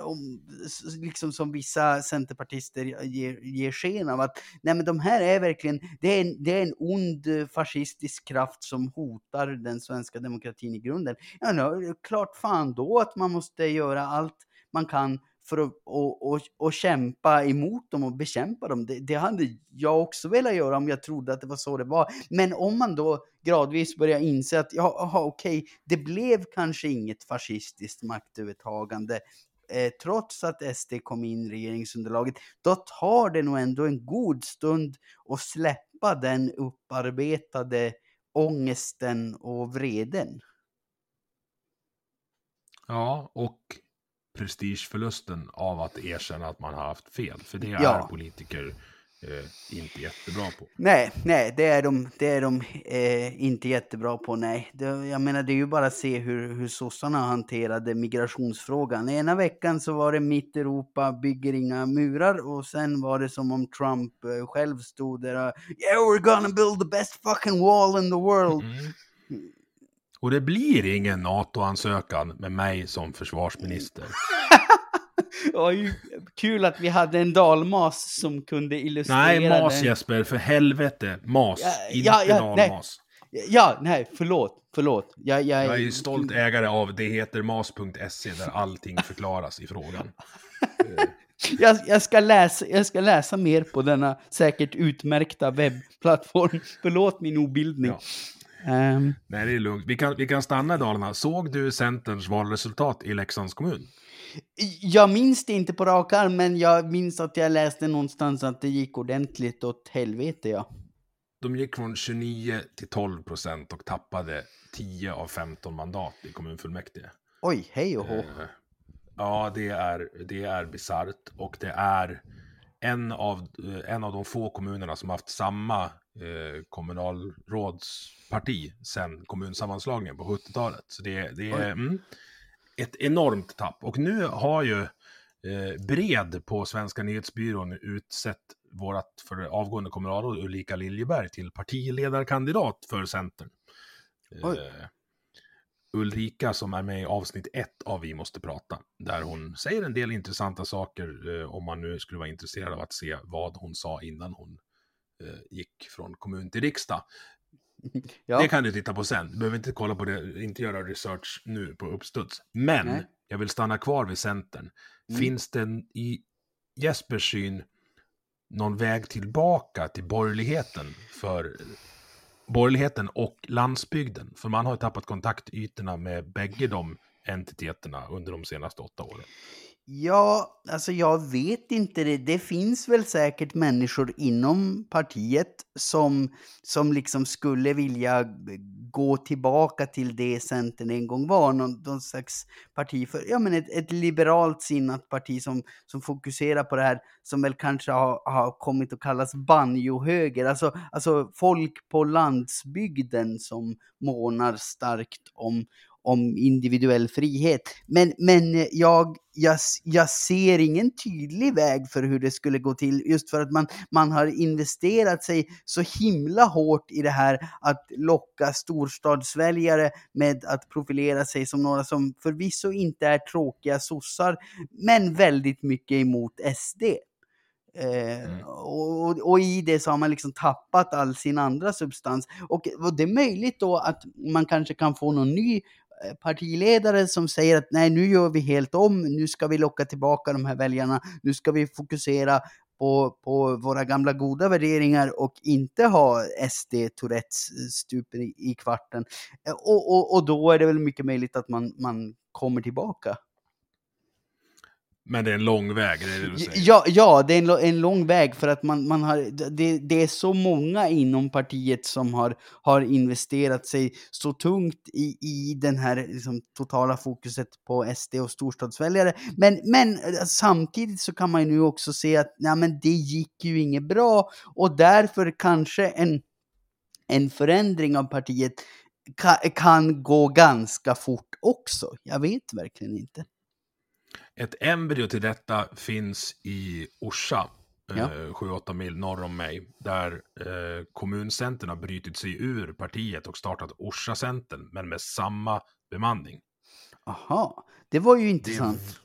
Speaker 2: om, liksom som vissa centerpartister ger, ger sken av att nej men de här är verkligen, det är, en, det är en ond fascistisk kraft som hotar den svenska demokratin i grunden. Ja, då, är det klart fan då att man måste göra allt man kan för att och, och, och kämpa emot dem och bekämpa dem. Det, det hade jag också velat göra om jag trodde att det var så det var. Men om man då gradvis börjar inse att ja, aha, okej, det blev kanske inget fascistiskt maktövertagande eh, trots att SD kom in i regeringsunderlaget, då tar det nog ändå en god stund att släppa den upparbetade ångesten och vreden.
Speaker 1: Ja, och prestigeförlusten av att erkänna att man har haft fel. För det är
Speaker 2: Ja.
Speaker 1: politiker eh, inte jättebra på.
Speaker 2: Nej, nej, det är de, det är de eh, inte jättebra på. Nej, det, jag menar, det är ju bara att se hur, hur sossarna hanterade migrationsfrågan. Ena veckan så var det mitt Europa bygger inga murar och sen var det som om Trump eh, själv stod där och Yeah, we're gonna build the best fucking wall in the world.
Speaker 1: Mm. Och det blir ingen NATO-ansökan med mig som försvarsminister.
Speaker 2: Kul att vi hade en dalmas som kunde illustrera
Speaker 1: Nej, mas
Speaker 2: den.
Speaker 1: Jesper, för helvete. Mas,
Speaker 2: Ja,
Speaker 1: inte
Speaker 2: ja, ja, nej.
Speaker 1: dalmas.
Speaker 2: Ja, nej, förlåt, förlåt. Jag, jag,
Speaker 1: Jag är ju stolt ägare av det heter mas.se där allting förklaras i frågan.
Speaker 2: Jag, jag, ska läsa, jag ska läsa mer på denna säkert utmärkta webbplattform. Förlåt min obildning.
Speaker 1: Ja.
Speaker 2: Ehm,
Speaker 1: Nej, det är lugnt. Vi kan, vi kan stanna i Dalarna. Såg du Centerns valresultat i Leksands kommun?
Speaker 2: jag minns det inte på rak arm, men jag minns att jag läste någonstans att det gick ordentligt åt helvete. Ja.
Speaker 1: De gick från 29 till 12 procent och tappade 10 av 15 mandat i kommunfullmäktige.
Speaker 2: Oj, hej och hå.
Speaker 1: Eh, Ja, det är, det är bisarrt och det är en av, eh, en av de få kommunerna som haft samma eh, kommunalrådsparti sedan kommunsammanslagningen på 70-talet. Så det, det är mm, ett enormt tapp. Och nu har ju eh, Bred på Svenska nyhetsbyrån utsett vårat för avgående kommunalråd Ulrika Liljeberg till partiledarkandidat för Centern. Eh, Ulrika som är med i avsnitt ett av Vi måste prata, där hon säger en del intressanta saker eh, om man nu skulle vara intresserad av att se vad hon sa innan hon gick från kommun till riksdag.
Speaker 2: Ja.
Speaker 1: Det kan du titta på sen, du behöver inte kolla på det, inte göra research nu på uppstuds. Men
Speaker 2: Nej.
Speaker 1: jag vill stanna kvar vid Centern.
Speaker 2: Mm.
Speaker 1: Finns det i Jespers syn någon väg tillbaka till borgerligheten för borgerligheten och landsbygden? För man har ju tappat kontaktytorna med bägge de entiteterna under de senaste åtta åren.
Speaker 2: Ja, alltså jag vet inte det. Det finns väl säkert människor inom partiet som, som liksom skulle vilja gå tillbaka till det Centern en gång var. Någon, någon slags parti för, ja men ett, ett liberalt sinnat parti som, som fokuserar på det här som väl kanske har, har kommit att kallas banjohöger. Alltså, alltså folk på landsbygden som månar starkt om, om individuell frihet. Men, men jag, jag, jag ser ingen tydlig väg för hur det skulle gå till, just för att man, man har investerat sig så himla hårt i det här att locka storstadsväljare med att profilera sig som några som förvisso inte är tråkiga sossar, men väldigt mycket emot SD. Eh, mm. och, och, i det så har man liksom tappat all sin andra substans. Och, och, det är möjligt då att man kanske kan få någon ny Eh, partiledare som säger att nej, nu gör vi helt om, nu ska vi locka tillbaka de här väljarna, nu ska vi fokusera på, på våra gamla goda värderingar och inte ha SD Tourettes eh, stup i, i kvarten. Eh, och, och, och då är det väl mycket möjligt att man, man kommer tillbaka.
Speaker 1: Men det är en lång väg, det är det du säger?
Speaker 2: Ja, ja det är en, en lång väg för att man, man har, det, det är så många inom partiet som har, har investerat sig så tungt i, i den här liksom, totala fokuset på SD och storstadsväljare. Men, men samtidigt så kan man ju nu också se att nej, men det gick ju inget bra och därför kanske en, en förändring av partiet kan, kan gå ganska fort också. Jag vet verkligen inte.
Speaker 1: Ett embryo till detta finns i Orsa, ja. eh, 7-8 mil norr om mig, där eh, kommuncentern har brutit sig ur partiet och startat Orsa-centern, men med samma bemanning.
Speaker 2: Aha, det var ju intressant.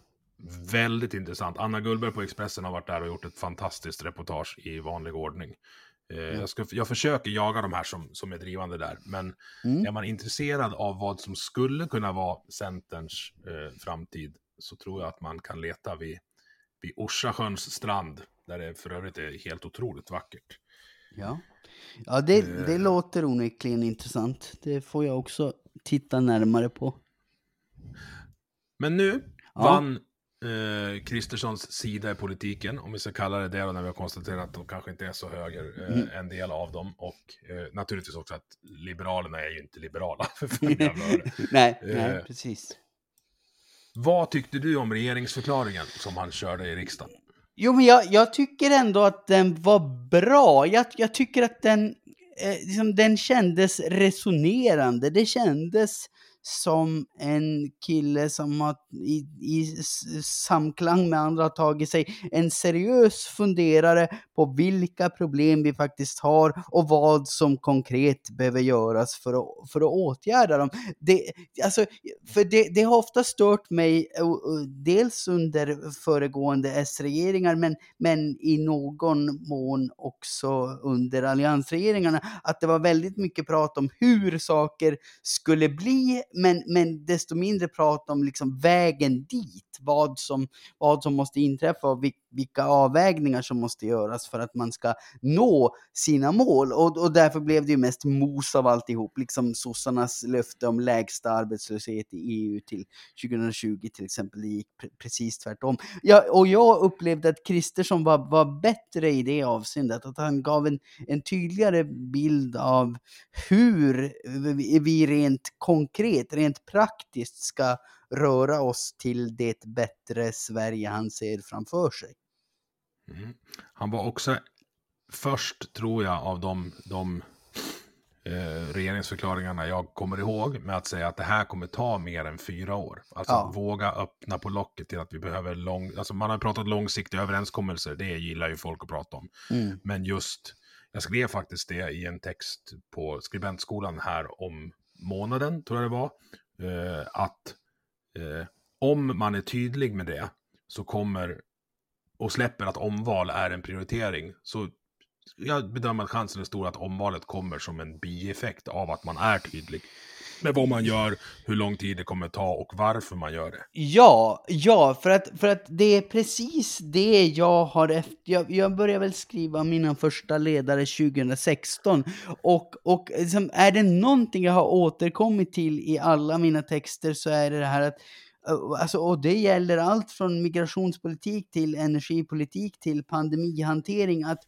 Speaker 1: Väldigt intressant. Anna Gullberg på Expressen har varit där och gjort ett fantastiskt reportage i vanlig ordning. Eh, mm. jag, ska, jag försöker jaga de här som, som är drivande där, men mm. är man intresserad av vad som skulle kunna vara Centerns eh, framtid så tror jag att man kan leta vid, vid Orsasjöns strand, där det för övrigt är helt otroligt vackert.
Speaker 2: Ja, ja det, det eh. låter onekligen intressant. Det får jag också titta närmare på.
Speaker 1: Men nu ja. vann Kristerssons eh, sida i politiken, om vi ska kalla det det, när vi har konstaterat att de kanske inte är så höger, eh, mm. en del av dem. Och eh, naturligtvis också att Liberalerna är ju inte liberala. För
Speaker 2: nej, nej, precis.
Speaker 1: Vad tyckte du om regeringsförklaringen som han körde i riksdagen?
Speaker 2: Jo, men jag, jag tycker ändå att den var bra. Jag, jag tycker att den, eh, liksom, den kändes resonerande. Det kändes som en kille som har i, i samklang med andra har tagit sig en seriös funderare på vilka problem vi faktiskt har och vad som konkret behöver göras för att, för att åtgärda dem. Det, alltså, för det, det har ofta stört mig, dels under föregående S-regeringar, men, men i någon mån också under alliansregeringarna, att det var väldigt mycket prat om hur saker skulle bli, men, men desto mindre prat om liksom vägen dit, vad som, vad som måste inträffa och vilka avvägningar som måste göras för att man ska nå sina mål. Och, och därför blev det ju mest mos av alltihop, liksom sossarnas löfte om lägsta arbetslöshet i EU till 2020 till exempel, det gick pre precis tvärtom. Ja, och jag upplevde att Kristersson var, var bättre i det avseendet, att han gav en, en tydligare bild av hur vi rent konkret, rent praktiskt ska röra oss till det bättre Sverige han ser framför sig.
Speaker 1: Mm. Han var också först, tror jag, av de, de eh, regeringsförklaringarna jag kommer ihåg med att säga att det här kommer ta mer än fyra år. Alltså ja. våga öppna på locket till att vi behöver lång... Alltså man har pratat långsiktiga överenskommelser, det gillar ju folk att prata om. Mm. Men just, jag skrev faktiskt det i en text på skribentskolan här om månaden, tror jag det var, eh, att eh, om man är tydlig med det så kommer och släpper att omval är en prioritering så jag bedömer att chansen är stor att omvalet kommer som en bieffekt av att man är tydlig med vad man gör, hur lång tid det kommer ta och varför man gör det.
Speaker 2: Ja, ja, för att, för att det är precis det jag har efter. Jag, jag började väl skriva mina första ledare 2016 och, och liksom, är det någonting jag har återkommit till i alla mina texter så är det det här att eh, alltså, och det gäller allt från migrationspolitik till energipolitik till pandemihantering, att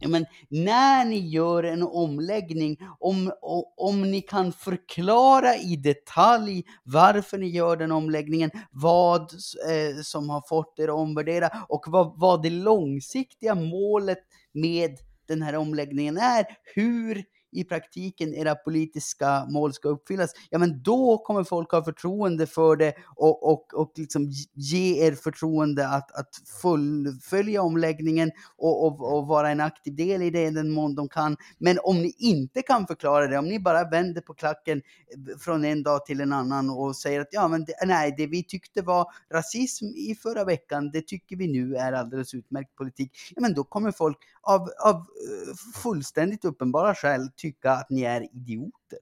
Speaker 2: Ja, men när ni gör en omläggning, om, om ni kan förklara i detalj varför ni gör den omläggningen, vad eh, som har fått er att omvärdera och vad, vad det långsiktiga målet med den här omläggningen är, hur i praktiken era politiska mål ska uppfyllas, ja men då kommer folk ha förtroende för det och, och, och liksom ge er förtroende att, att fullfölja omläggningen och, och, och vara en aktiv del i det i den mån de kan. Men om ni inte kan förklara det, om ni bara vänder på klacken från en dag till en annan och säger att ja men det, nej, det vi tyckte var rasism i förra veckan, det tycker vi nu är alldeles utmärkt politik. Ja men då kommer folk av, av eh, fullständigt uppenbara skäl tycka att ni är idioter.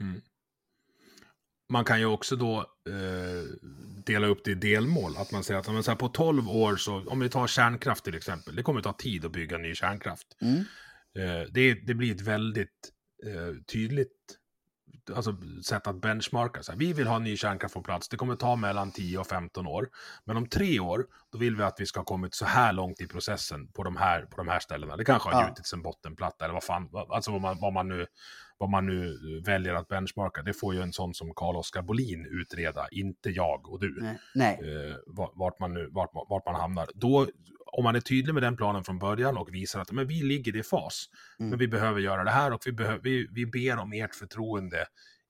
Speaker 2: Mm.
Speaker 1: Man kan ju också då eh, dela upp det i delmål. Att man säger att men så här, på 12 år, så, om vi tar kärnkraft till exempel, det kommer ta tid att bygga ny kärnkraft. Mm. Eh, det, det, blir ett väldigt eh, tydligt alltså, sätt att benchmarka. Så här, vi vill ha ny kärnkraft på plats. Det kommer ta mellan 10 och 15 år. Men om tre år, då vill vi att vi ska ha kommit så här långt i processen på de här, på de här ställena. Det kanske har ja. gjutits en bottenplatta eller vad fan, alltså vad man, vad man nu vad man nu väljer att benchmarka, det får ju en sån som Carl-Oskar Bolin utreda, inte jag och du.
Speaker 2: Nej. Nej.
Speaker 1: Eh, vart, man nu, vart, vart man hamnar. Då, om man är tydlig med den planen från början och visar att men vi ligger i fas, mm. men vi behöver göra det här och vi, behöver, vi, vi ber om ert förtroende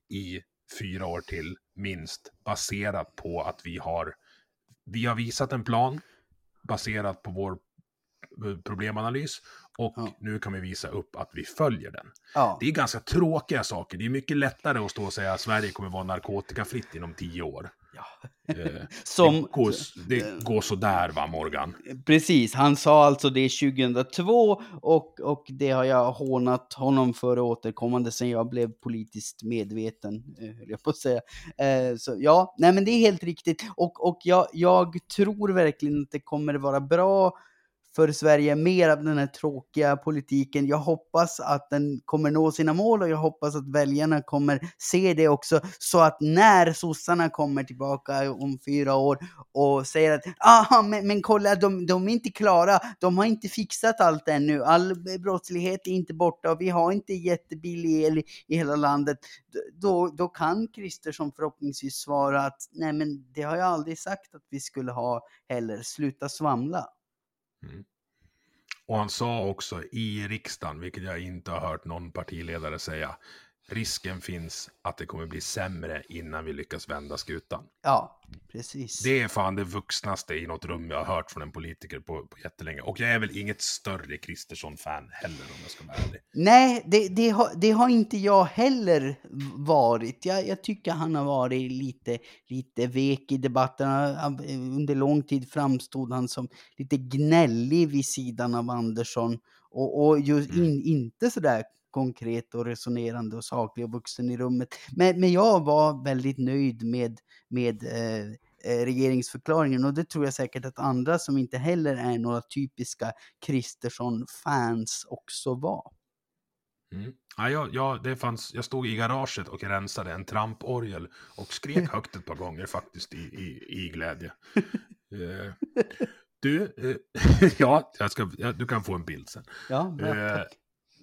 Speaker 1: i fyra år till minst, baserat på att vi har, vi har visat en plan baserat på vår problemanalys och ja. nu kan vi visa upp att vi följer den. Ja. Det är ganska tråkiga saker. Det är mycket lättare att stå och säga att Sverige kommer vara narkotikafritt inom tio år. Ja. Eh, Som, det, går, det går sådär va, Morgan?
Speaker 2: Precis, han sa alltså det 2002 och, och det har jag hånat honom för återkommande sen jag blev politiskt medveten, eh, höll jag på att säga. Eh, så ja, nej men det är helt riktigt och, och jag, jag tror verkligen att det kommer vara bra för Sverige mer av den här tråkiga politiken. Jag hoppas att den kommer nå sina mål och jag hoppas att väljarna kommer se det också så att när sossarna kommer tillbaka om fyra år och säger att ah, men, men kolla, de, de är inte klara, de har inte fixat allt ännu, all brottslighet är inte borta och vi har inte jättebillig el i hela landet. Då, då kan Kristersson förhoppningsvis svara att nej men det har jag aldrig sagt att vi skulle ha heller, sluta svamla. Mm.
Speaker 1: Och han sa också i riksdagen, vilket jag inte har hört någon partiledare säga, risken finns att det kommer bli sämre innan vi lyckas vända skutan.
Speaker 2: Ja, precis.
Speaker 1: Det är fan det vuxnaste i något rum jag har hört från en politiker på, på jättelänge. Och jag är väl inget större Kristersson-fan heller om jag ska vara ärlig.
Speaker 2: Nej, det, det, har, det har inte jag heller varit. Jag, jag tycker han har varit lite, lite vek i debatterna. Under lång tid framstod han som lite gnällig vid sidan av Andersson. Och, och just mm. in, inte sådär konkret och resonerande och saklig och vuxen i rummet. Men, men jag var väldigt nöjd med, med eh, eh, regeringsförklaringen och det tror jag säkert att andra som inte heller är några typiska Kristersson-fans också var.
Speaker 1: Mm. Ja, jag, jag, det fanns, jag stod i garaget och rensade en tramporgel och skrek högt ett par gånger faktiskt i, i, i glädje. uh, du, uh, ja, jag ska, ja, du kan få en bild sen.
Speaker 2: Ja, bra, uh,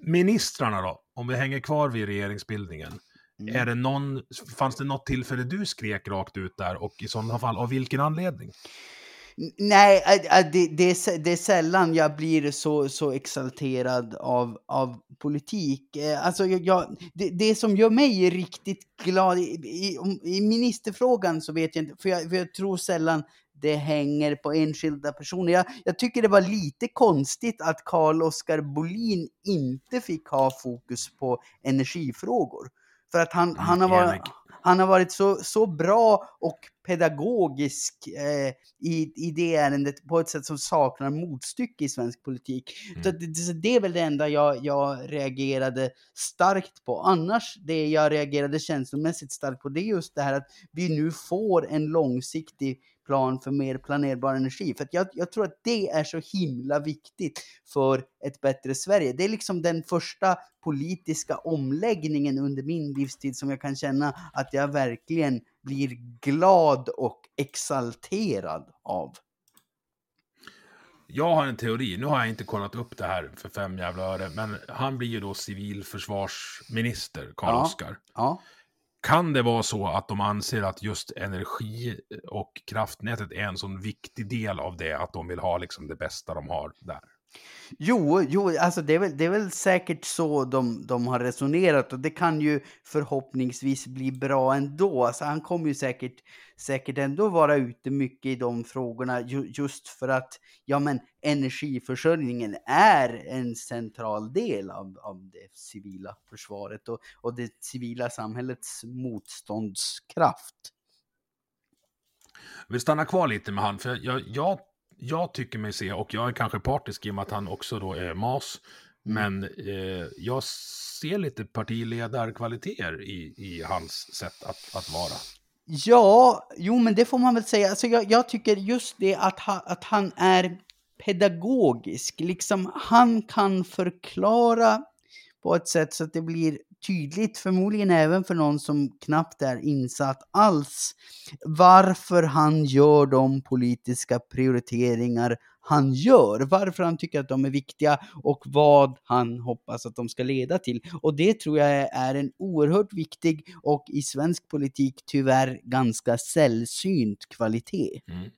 Speaker 1: Ministrarna då, om vi hänger kvar vid regeringsbildningen. Mm. Är det någon, fanns det något tillfälle du skrek rakt ut där och i sådana fall av vilken anledning?
Speaker 2: Nej, det, det, är, det är sällan jag blir så, så exalterad av, av politik. Alltså, jag, det, det som gör mig riktigt glad, i, i, i ministerfrågan så vet jag inte, för jag, för jag tror sällan det hänger på enskilda personer. Jag, jag tycker det var lite konstigt att Carl Oskar Bolin inte fick ha fokus på energifrågor. För att han, han, har, varit, han har varit så, så bra och pedagogisk eh, i, i det ärendet på ett sätt som saknar motstycke i svensk politik. Mm. Så det, det, är väl det enda jag, jag reagerade starkt på. Annars, det jag reagerade känslomässigt starkt på, det är just det här att vi nu får en långsiktig plan för mer planerbar energi. För jag, jag tror att det är så himla viktigt för ett bättre Sverige. Det är liksom den första politiska omläggningen under min livstid som jag kan känna att jag verkligen blir glad och exalterad av.
Speaker 1: Jag har en teori, nu har jag inte kollat upp det här för fem jävla öre, men han blir ju då civilförsvarsminister, Karl-Oskar.
Speaker 2: Ja, ja.
Speaker 1: Kan det vara så att de anser att just energi och kraftnätet är en sån viktig del av det, att de vill ha liksom det bästa de har där?
Speaker 2: Jo, jo alltså det är, väl, det är väl säkert så de, de har resonerat och det kan ju förhoppningsvis bli bra ändå. Alltså han kommer ju säkert, säkert ändå vara ute mycket i de frågorna ju, just för att ja, men energiförsörjningen är en central del av, av det civila försvaret och, och det civila samhällets motståndskraft.
Speaker 1: Vi stannar kvar lite med han, för jag, jag jag tycker mig se, och jag är kanske partisk i och med att han också då är MAS, men eh, jag ser lite partiledarkvaliteter i, i hans sätt att, att vara.
Speaker 2: Ja, jo men det får man väl säga. Alltså jag, jag tycker just det att, ha, att han är pedagogisk. Liksom han kan förklara på ett sätt så att det blir tydligt, förmodligen även för någon som knappt är insatt alls, varför han gör de politiska prioriteringar han gör, varför han tycker att de är viktiga och vad han hoppas att de ska leda till. Och det tror jag är en oerhört viktig och i svensk politik tyvärr ganska sällsynt kvalitet.
Speaker 1: Mm.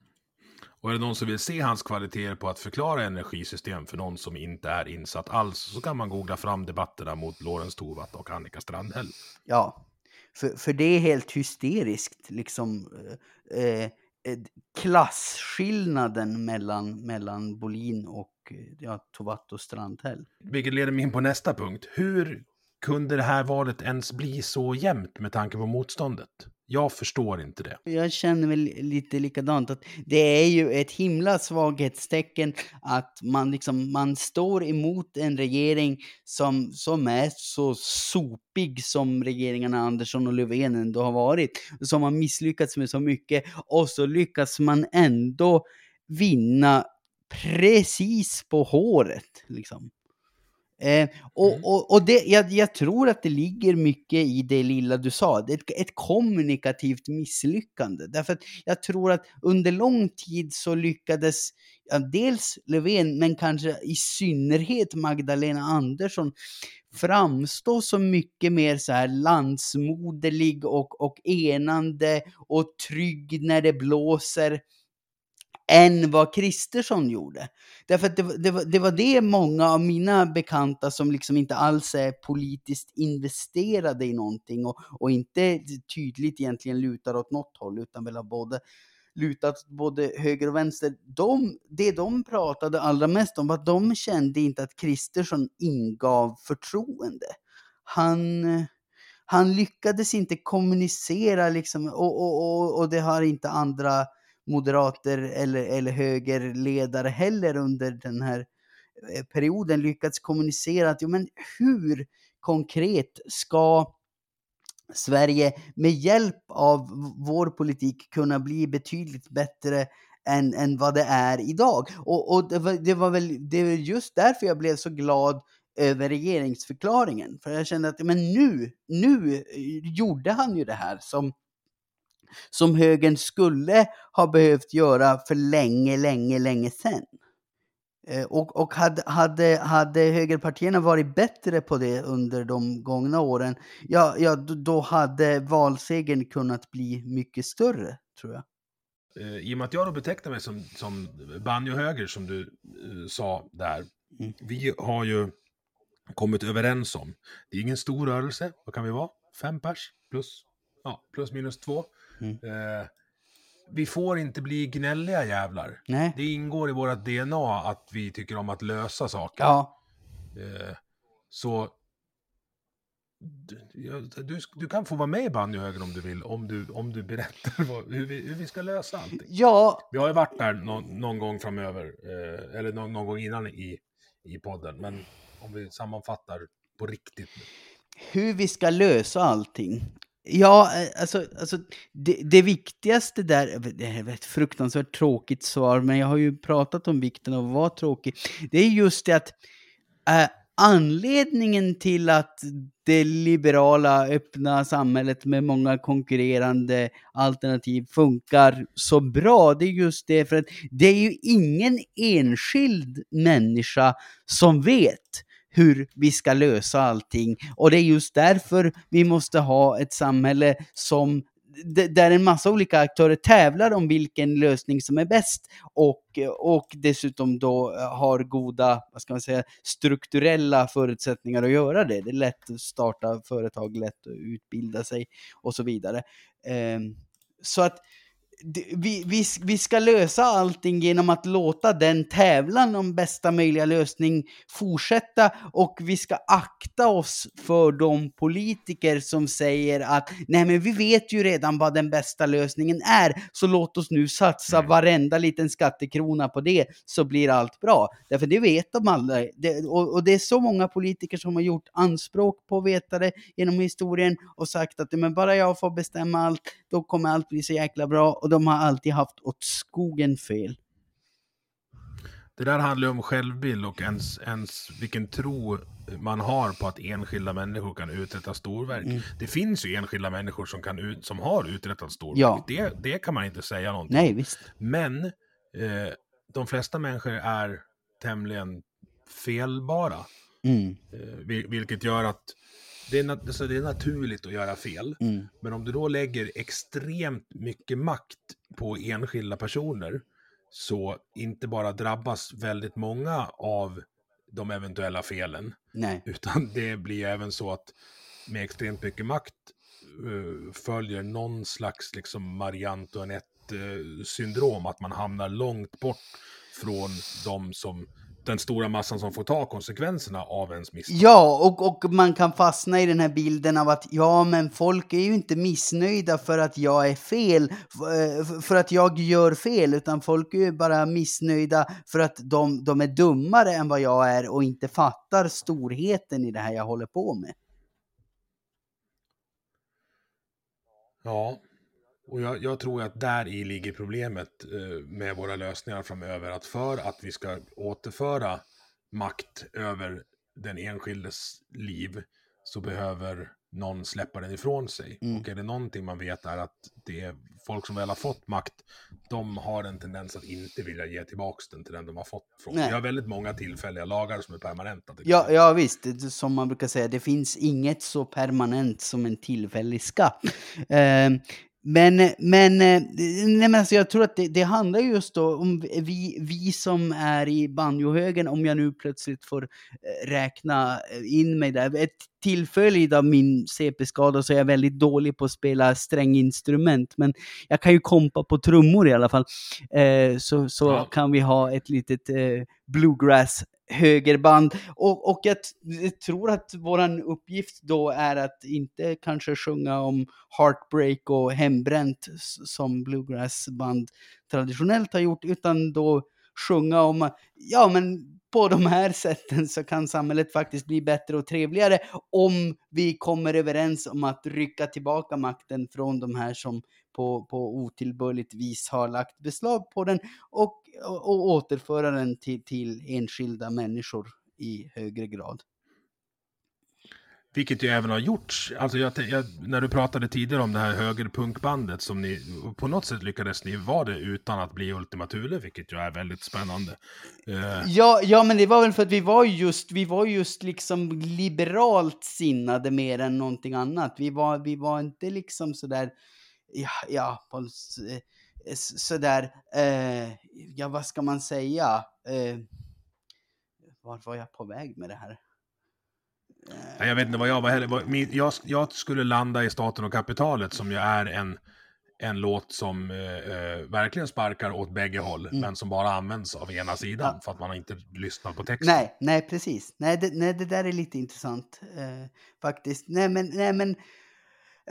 Speaker 1: Och är det någon som vill se hans kvaliteter på att förklara energisystem för någon som inte är insatt alls så kan man googla fram debatterna mot Lorentz Tovatt och Annika Strandhäll.
Speaker 2: Ja, för, för det är helt hysteriskt liksom. Eh, eh, klasskillnaden mellan, mellan Bolin och ja, Tovatt och Strandhäll.
Speaker 1: Vilket leder mig in på nästa punkt. Hur kunde det här valet ens bli så jämnt med tanke på motståndet? Jag förstår inte det.
Speaker 2: Jag känner väl lite likadant. att Det är ju ett himla svaghetstecken att man, liksom, man står emot en regering som, som är så sopig som regeringarna Andersson och Löfven ändå har varit. Som har misslyckats med så mycket och så lyckas man ändå vinna precis på håret. Liksom. Eh, och mm. och, och det, jag, jag, tror att det ligger mycket i det lilla du sa, ett, ett kommunikativt misslyckande. Därför att jag tror att under lång tid så lyckades dels Löfven, men kanske i synnerhet Magdalena Andersson framstå som mycket mer så här landsmoderlig och, och enande och trygg när det blåser än vad Kristersson gjorde. Därför att det, det, det, var det många av mina bekanta som liksom inte alls är politiskt investerade i någonting och, och inte tydligt egentligen lutar åt något håll utan väl har både lutat både höger och vänster. De, det de pratade allra mest om var att de kände inte att Kristersson ingav förtroende. Han, han lyckades inte kommunicera liksom och, och, och, och det har inte andra moderater eller, eller högerledare heller under den här eh, perioden lyckats kommunicera att jo, men hur konkret ska Sverige med hjälp av vår politik kunna bli betydligt bättre än, än vad det är idag. Och, och det, var, det var väl det var just därför jag blev så glad över regeringsförklaringen. För jag kände att men nu, nu eh, gjorde han ju det här som som högern skulle ha behövt göra för länge, länge, länge sedan. Eh, och, och hade, hade, hade högerpartierna varit bättre på det under de gångna åren, ja, ja då hade valsegern kunnat bli mycket större, tror jag.
Speaker 1: Eh, I och med att jag då betecknar mig som, som banjohöger, som du uh, sa där, mm. vi har ju kommit överens om, det är ingen stor rörelse, vad kan vi vara? Fem pers plus, ja, plus minus två. Mm. Eh, vi får inte bli gnälliga jävlar.
Speaker 2: Nej.
Speaker 1: Det ingår i vårt DNA att vi tycker om att lösa saker.
Speaker 2: Ja.
Speaker 1: Eh, så du, du, du, kan få vara med i banjohögen om du vill, om du, om du berättar vad, hur, vi, hur vi ska lösa allting.
Speaker 2: Ja.
Speaker 1: Vi har ju varit där någon, någon gång framöver, eh, eller någon, någon, gång innan i, i podden, men om vi sammanfattar på riktigt.
Speaker 2: Hur vi ska lösa allting Ja, eh, alltså, alltså det, det viktigaste där, det är ett fruktansvärt tråkigt svar, men jag har ju pratat om vikten av att vara tråkig. Det är just det att äh, anledningen till att det liberala öppna samhället med många konkurrerande alternativ funkar så bra, det är just det för att det är ju ingen enskild människa som vet hur vi ska lösa allting. Och det är just därför vi måste ha ett samhälle som där en massa olika aktörer tävlar om vilken lösning som är bäst och, och dessutom då eh, har goda, vad ska man säga, strukturella förutsättningar att göra det. Det är lätt att starta företag, lätt att utbilda sig och så vidare. Ehm, så att vi, vi, vi ska lösa allting genom att låta den tävlan om bästa möjliga lösning fortsätta och vi ska akta oss för de politiker som säger att nej men vi vet ju redan vad den bästa lösningen är så låt oss nu satsa mm. varenda liten skattekrona på det så blir allt bra. Därför det vet de alla det, och, och, det är så många politiker som har gjort anspråk på att veta det genom historien och sagt att men bara jag får bestämma allt då kommer allt bli så jäkla bra och de har alltid haft åt skogen fel.
Speaker 1: Det där handlar ju om självbild och ens, ens vilken tro man har på att enskilda människor kan uträtta storverk. Mm. Det finns ju enskilda människor som, kan ut, som har uträttat storverk. Ja. Det, det kan man inte säga någonting
Speaker 2: Nej, visst.
Speaker 1: Men eh, de flesta människor är tämligen felbara. Mm. Eh, vilket gör att det är, alltså det är naturligt att göra fel. Mm. Men om du då lägger extremt mycket makt på enskilda personer så inte bara drabbas väldigt många av de eventuella felen. Nej. Utan det blir även så att med extremt mycket makt uh, följer någon slags liksom Marie Antoinette-syndrom, att man hamnar långt bort från de som den stora massan som får ta konsekvenserna av ens misstag.
Speaker 2: Ja, och, och man kan fastna i den här bilden av att ja, men folk är ju inte missnöjda för att jag är fel, eh, för att jag gör fel, utan folk är ju bara missnöjda för att de, de är dummare än vad jag är och inte fattar storheten i det här jag håller på med.
Speaker 1: Ja, och jag, jag, tror att där i ligger problemet eh, med våra lösningar framöver. Att för att vi ska återföra makt över den enskildes liv så behöver någon släppa den ifrån sig. Mm. Och är det någonting man vet är att det är folk som väl har fått makt, de har en tendens att inte vilja ge tillbaka den till den de har fått från. Vi har väldigt många tillfälliga lagar som är permanenta.
Speaker 2: Ja, ja, visst, som man brukar säga, det finns inget så permanent som en tillfällig skatt. Eh, men, men, eh, nej men alltså jag tror att det, det, handlar just då om vi, vi som är i banjohögen, om jag nu plötsligt får eh, räkna eh, in mig där. Ett tillfälligt av min CP-skada så är jag väldigt dålig på att spela stränginstrument, men jag kan ju kompa på trummor i alla fall. Eh, så så ja. kan vi ha ett litet eh, bluegrass högerband. Och, och jag, jag tror att vår uppgift då är att inte kanske sjunga om heartbreak och hembränt som bluegrassband traditionellt har gjort, utan då sjunga om, ja men på de här sätten så kan samhället faktiskt bli bättre och trevligare om vi kommer överens om att rycka tillbaka makten från de här som på, på otillbörligt vis har lagt beslag på den och, och, återföra den till, till enskilda människor i högre grad.
Speaker 1: Vilket ju även har gjorts. Alltså jag, jag, när du pratade tidigare om det här högerpunkbandet som ni på något sätt lyckades ni vara det utan att bli Ultima Thule, vilket ju är väldigt spännande.
Speaker 2: Uh... Ja, ja, men det var väl för att vi var just, vi var just liksom liberalt sinnade mer än någonting annat. Vi var, vi var inte liksom sådär ja, ja på, sådär, eh, ja vad ska man säga? Eh, vart var jag på väg med det här?
Speaker 1: Eh, jag vet inte vad jag var heller. Jag, jag skulle landa i Staten och kapitalet som ju är en, en låt som eh, eh, verkligen sparkar åt bägge håll, mm. men som bara används av ena sidan ja. för att man inte lyssnar på texten.
Speaker 2: Nej, nej precis. Nej det, nej, det där är lite intressant eh, faktiskt. Nej, men, nej, men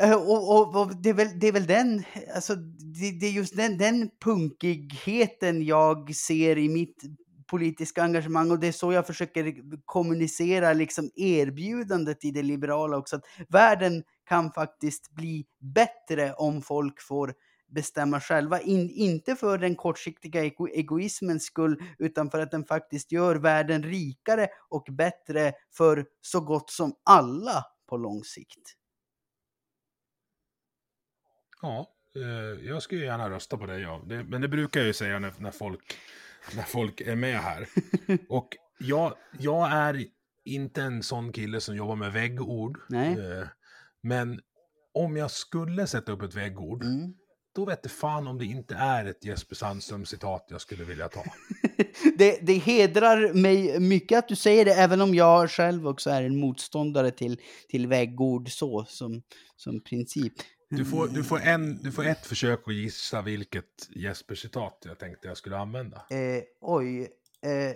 Speaker 2: Eh, och, och, och, det, är väl, det är väl den, alltså det, det, är just den, den punkigheten jag ser i mitt politiska engagemang och det är så jag försöker kommunicera liksom erbjudandet i det liberala också. Att världen kan faktiskt bli bättre om folk får bestämma själva. In, inte för den kortsiktiga ego, egoismens skull, utan för att den faktiskt gör världen rikare och bättre för så gott som alla på lång sikt.
Speaker 1: Ja, eh, jag skulle gärna rösta på dig, ja. Det, men det brukar jag ju säga när, när, folk, när folk är med här. Och jag, jag är inte en sån kille som jobbar med väggord.
Speaker 2: Nej.
Speaker 1: Eh, men om jag skulle sätta upp ett väggord,
Speaker 2: Mm.
Speaker 1: då vet det fan om det inte är ett Jesper Sandström-citat jag skulle vilja ta.
Speaker 2: det, det hedrar mig mycket att du säger det, även om jag själv också är en motståndare till, till väggord så, som, som princip.
Speaker 1: Du får, du, får en, du får ett försök att gissa vilket Jesper-citat jag tänkte jag skulle använda.
Speaker 2: Eh, oj. Eh,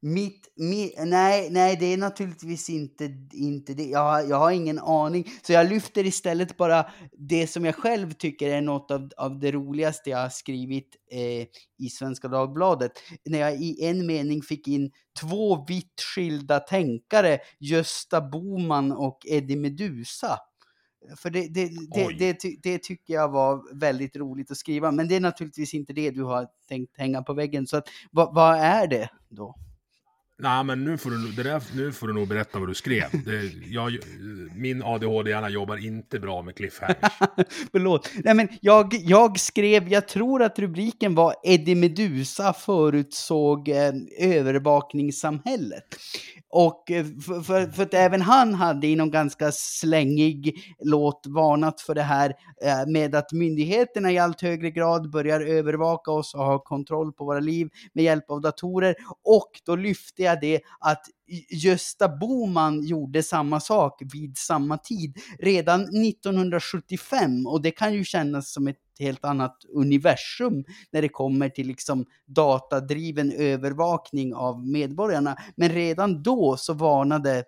Speaker 2: mitt, mitt, nej, nej, det är naturligtvis inte, inte det. Jag, har- jag har ingen aning. Så jag lyfter istället bara det som jag själv tycker är något av, av det roligaste jag har skrivit eh, i Svenska Dagbladet. När jag i en mening fick in två vitt skilda tänkare, Gösta Boman och Eddie Medusa. För det, det, det, det, ty, det tycker jag var väldigt roligt att skriva. Men det är naturligtvis inte det du har tänkt hänga på väggen. Så att, vad, vad är det då?
Speaker 1: Nej, men nu får, du, det där, nu får du nog berätta vad du skrev. Det, jag, min ADHD-hjärna jobbar inte bra med cliffhangers.
Speaker 2: Förlåt. Nej, men jag, jag skrev, jag tror att rubriken var Eddie Medusa förutsåg eh, övervakningssamhället. Och eh, för, för, för att även han hade i någon ganska slängig låt varnat för det här eh, med att myndigheterna i allt högre grad börjar övervaka oss och ha kontroll på våra liv med hjälp av datorer. Och då lyfte jag det att Gösta Boman gjorde samma sak vid samma tid redan 1975 och det kan ju kännas som ett helt annat universum när det kommer till liksom datadriven övervakning av medborgarna. Men redan då så varnade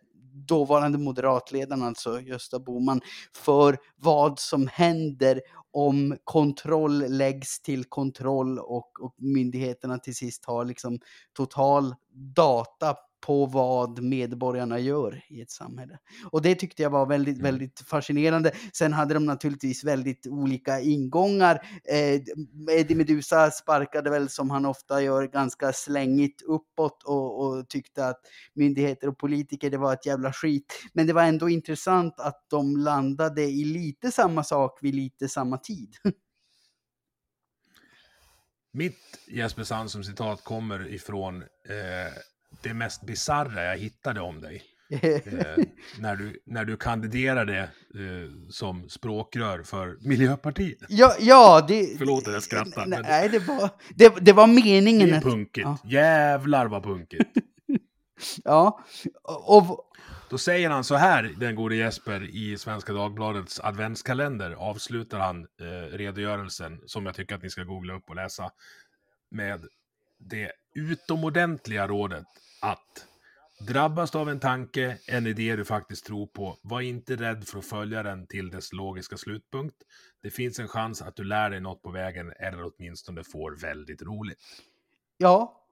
Speaker 2: dåvarande moderatledaren, alltså Gösta Boman, för vad som händer om kontroll läggs till kontroll och, och myndigheterna till sist har liksom total data på vad medborgarna gör i ett samhälle. Och det tyckte jag var väldigt, väldigt fascinerande. Sen hade de naturligtvis väldigt olika ingångar. Eh, Eddie Medusa sparkade väl som han ofta gör ganska slängigt uppåt och, och tyckte att myndigheter och politiker det var ett jävla skit. Men det var ändå intressant att de landade i lite samma sak vid lite samma tid.
Speaker 1: Mitt Jesper Sandström-citat kommer ifrån eh, det mest bisarra jag hittade om dig. Eh, när, du, när du kandiderade eh, som språkrör för Miljöpartiet.
Speaker 2: ja, ja, det...
Speaker 1: Förlåt att jag skrattar, men-
Speaker 2: Nej, det var, det, det var meningen.
Speaker 1: Det är
Speaker 2: att-
Speaker 1: punkigt.
Speaker 2: Ja.
Speaker 1: Jävlar vad punkigt.
Speaker 2: Ja, och, och
Speaker 1: Då säger han så här, den gode Jesper, i Svenska Dagbladets adventskalender avslutar han eh, redogörelsen, som jag tycker att ni ska googla upp och läsa, med det utomordentliga rådet att drabbas du av en tanke, en idé du faktiskt tror på, var inte rädd för att följa den till dess logiska slutpunkt. Det finns en chans att du lär dig något på vägen eller åtminstone får väldigt roligt.
Speaker 2: Ja.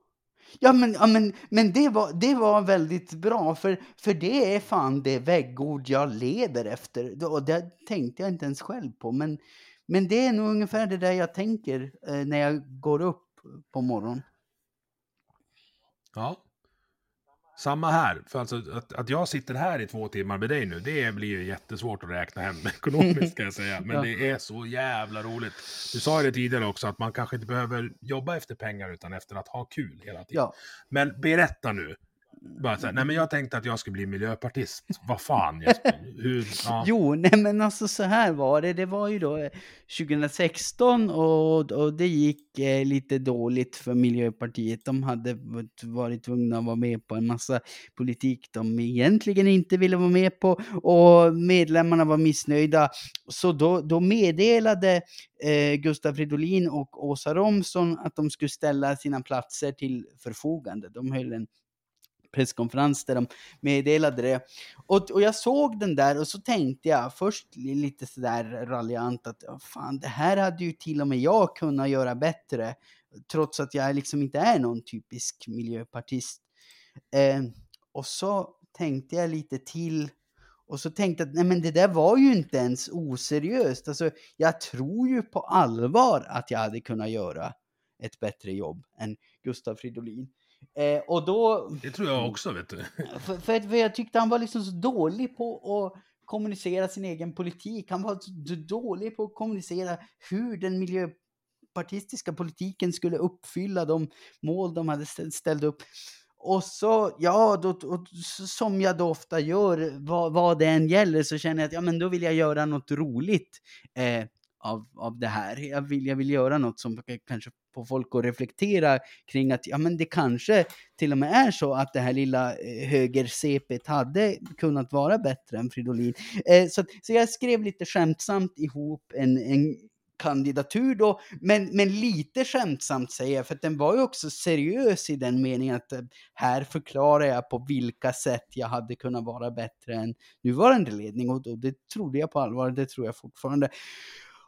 Speaker 2: Ja, men, ja, men, men det, var, det var väldigt bra, för, för det är fan det väggord jag lever efter. Och det tänkte jag inte ens själv på. Men, men det är nog ungefär det där jag tänker eh, när jag går upp på morgonen.
Speaker 1: Ja. Samma här. För alltså att, att jag sitter här i två timmar med dig nu, det blir ju jättesvårt att räkna hem ekonomiskt ska jag säga. Men
Speaker 2: Ja.
Speaker 1: det är så jävla roligt. Du sa ju det tidigare också, att man kanske inte behöver jobba efter pengar utan efter att ha kul hela tiden.
Speaker 2: Ja.
Speaker 1: Men berätta nu. Bara så här, nej men jag tänkte att jag skulle bli miljöpartist. Vad fan Jesper? Hur, ja.
Speaker 2: Jo, nej men alltså så här var det. Det var ju då eh, 2016 och, och det gick eh, lite dåligt för Miljöpartiet. De hade varit- varit tvungna att vara med på en massa politik de egentligen inte ville vara med på och medlemmarna var missnöjda. Så då, då meddelade eh, Gustav Fridolin och Åsa Romson att de skulle ställa sina platser till förfogande. De höll en presskonferens där de meddelade det. Och, och jag såg den där och så tänkte jag först lite sådär raljant att fan, det här hade ju till och med jag kunnat göra bättre. Trots att jag liksom inte är någon typisk miljöpartist. Eh, och så tänkte jag lite till Och så tänkte jag att nej men det där var ju inte ens oseriöst. Alltså, jag tror ju på allvar att jag hade kunnat göra ett bättre jobb än Gustav Fridolin. Eh, och då...
Speaker 1: Det tror jag också, vet du.
Speaker 2: För, för, för jag tyckte han var liksom så dålig på att kommunicera sin egen politik. Han var så dålig på att kommunicera hur den miljöpartistiska politiken skulle uppfylla de mål de hade ställt upp. Och så, ja, då, och, som jag då ofta gör, vad, vad det än gäller, så känner jag att ja, men då vill jag göra något roligt eh, av, av det här. Jag vill, jag vill göra något som kanske på folk att reflektera kring att ja, men det kanske till och med är så att det här lilla eh, höger-CPet hade kunnat vara bättre än Fridolin. Eh, så, så jag skrev lite skämtsamt ihop en, en kandidatur då, men, men lite skämtsamt säger jag, för att den var ju också seriös i den meningen att eh, här förklarar jag på vilka sätt jag hade kunnat vara bättre än nuvarande ledning och, och det trodde jag på allvar, det tror jag fortfarande.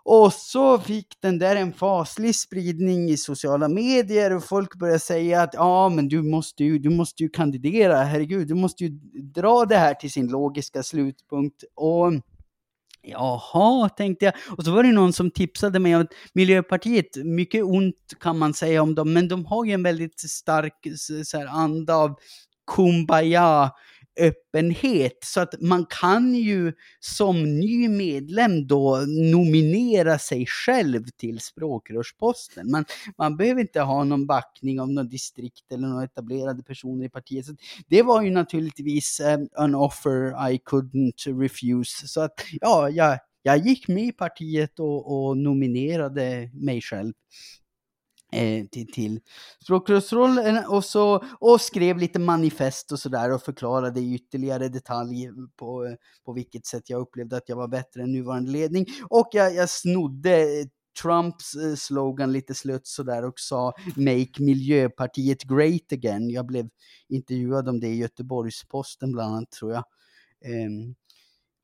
Speaker 2: Och så fick den där en faslig spridning i sociala medier och folk började säga att ja, men du måste ju, du måste ju kandidera, herregud, du måste ju dra det här till sin logiska slutpunkt. Och Jaha, tänkte jag. Och så var det någon som tipsade mig om att Miljöpartiet, mycket ont kan man säga om dem, men de har ju en väldigt stark så här, anda av kumbaya öppenhet. Så att man kan ju som ny medlem då nominera sig själv till språkrörsposten. Man, man behöver inte ha någon backning av något distrikt eller några etablerade personer i partiet. Så det var ju naturligtvis um, an offer I couldn't refuse. Så att ja, jag, jag gick med i partiet och, och nominerade mig själv Eh, till, till språkrörsrollen och, så, och skrev lite manifest och sådär och förklarade i ytterligare detalj på, på vilket sätt jag upplevde att jag var bättre än nuvarande ledning. Och jag, jag snodde eh, Trumps eh, slogan lite slött sådär och sa Make Miljöpartiet Great Again. Jag blev intervjuad om det i Göteborgs-Posten bland annat tror jag. Um,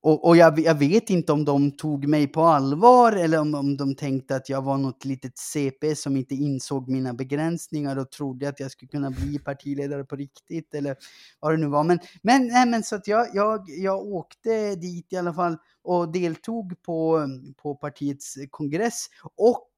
Speaker 2: och, och jag, jag, vet inte om de tog mig på allvar eller om, om de tänkte att jag var något litet CP som inte insåg mina begränsningar och trodde att jag skulle kunna bli partiledare på riktigt eller vad det nu var. Men, men, nej, men så att jag, jag, jag åkte dit i alla fall och deltog på, på partiets kongress och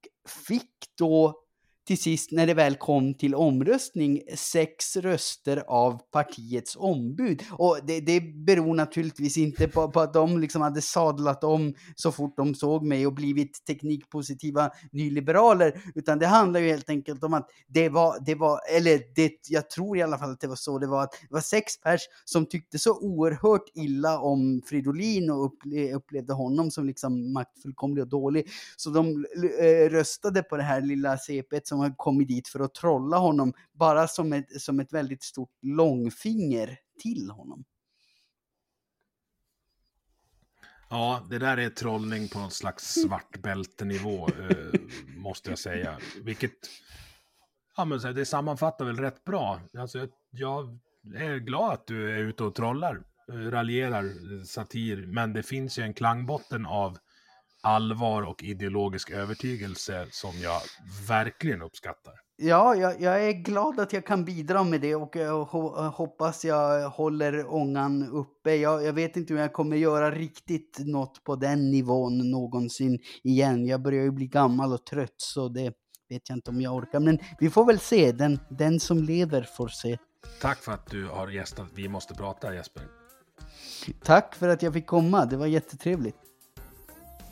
Speaker 2: fick då till sist när det väl kom till omröstning sex röster av partiets ombud. Och det, det beror naturligtvis inte på, på, att de liksom hade sadlat om så fort de såg mig och blivit teknikpositiva nyliberaler, utan det handlar ju helt enkelt om att det var, det var eller det, jag tror i alla fall att det var så, det var att det var sex pers som tyckte så oerhört illa om Fridolin och upplevde honom som liksom maktfullkomlig och dålig, så de eh, röstade på det här lilla CP som har kommit dit för att trolla honom, bara som ett, som ett väldigt stort långfinger till honom.
Speaker 1: Ja, det där är trollning på något slags svartbältenivå, eh, måste jag säga. Vilket, ja men det sammanfattar väl rätt bra. Alltså, jag, jag är glad att du är ute och trollar, eh, raljerar, satir, men det finns ju en klangbotten av allvar och ideologisk övertygelse som jag verkligen uppskattar.
Speaker 2: Ja, jag, jag, är glad att jag kan bidra med det och jag hoppas jag håller ångan uppe. Jag, jag, vet inte om jag kommer göra riktigt något på den nivån någonsin igen. Jag börjar ju bli gammal och trött så det vet jag inte om jag orkar. Men vi får väl se. Den, den som lever får se.
Speaker 1: Tack för att du har gästat Vi måste prata Jesper.
Speaker 2: Tack för att jag fick komma. Det var jättetrevligt.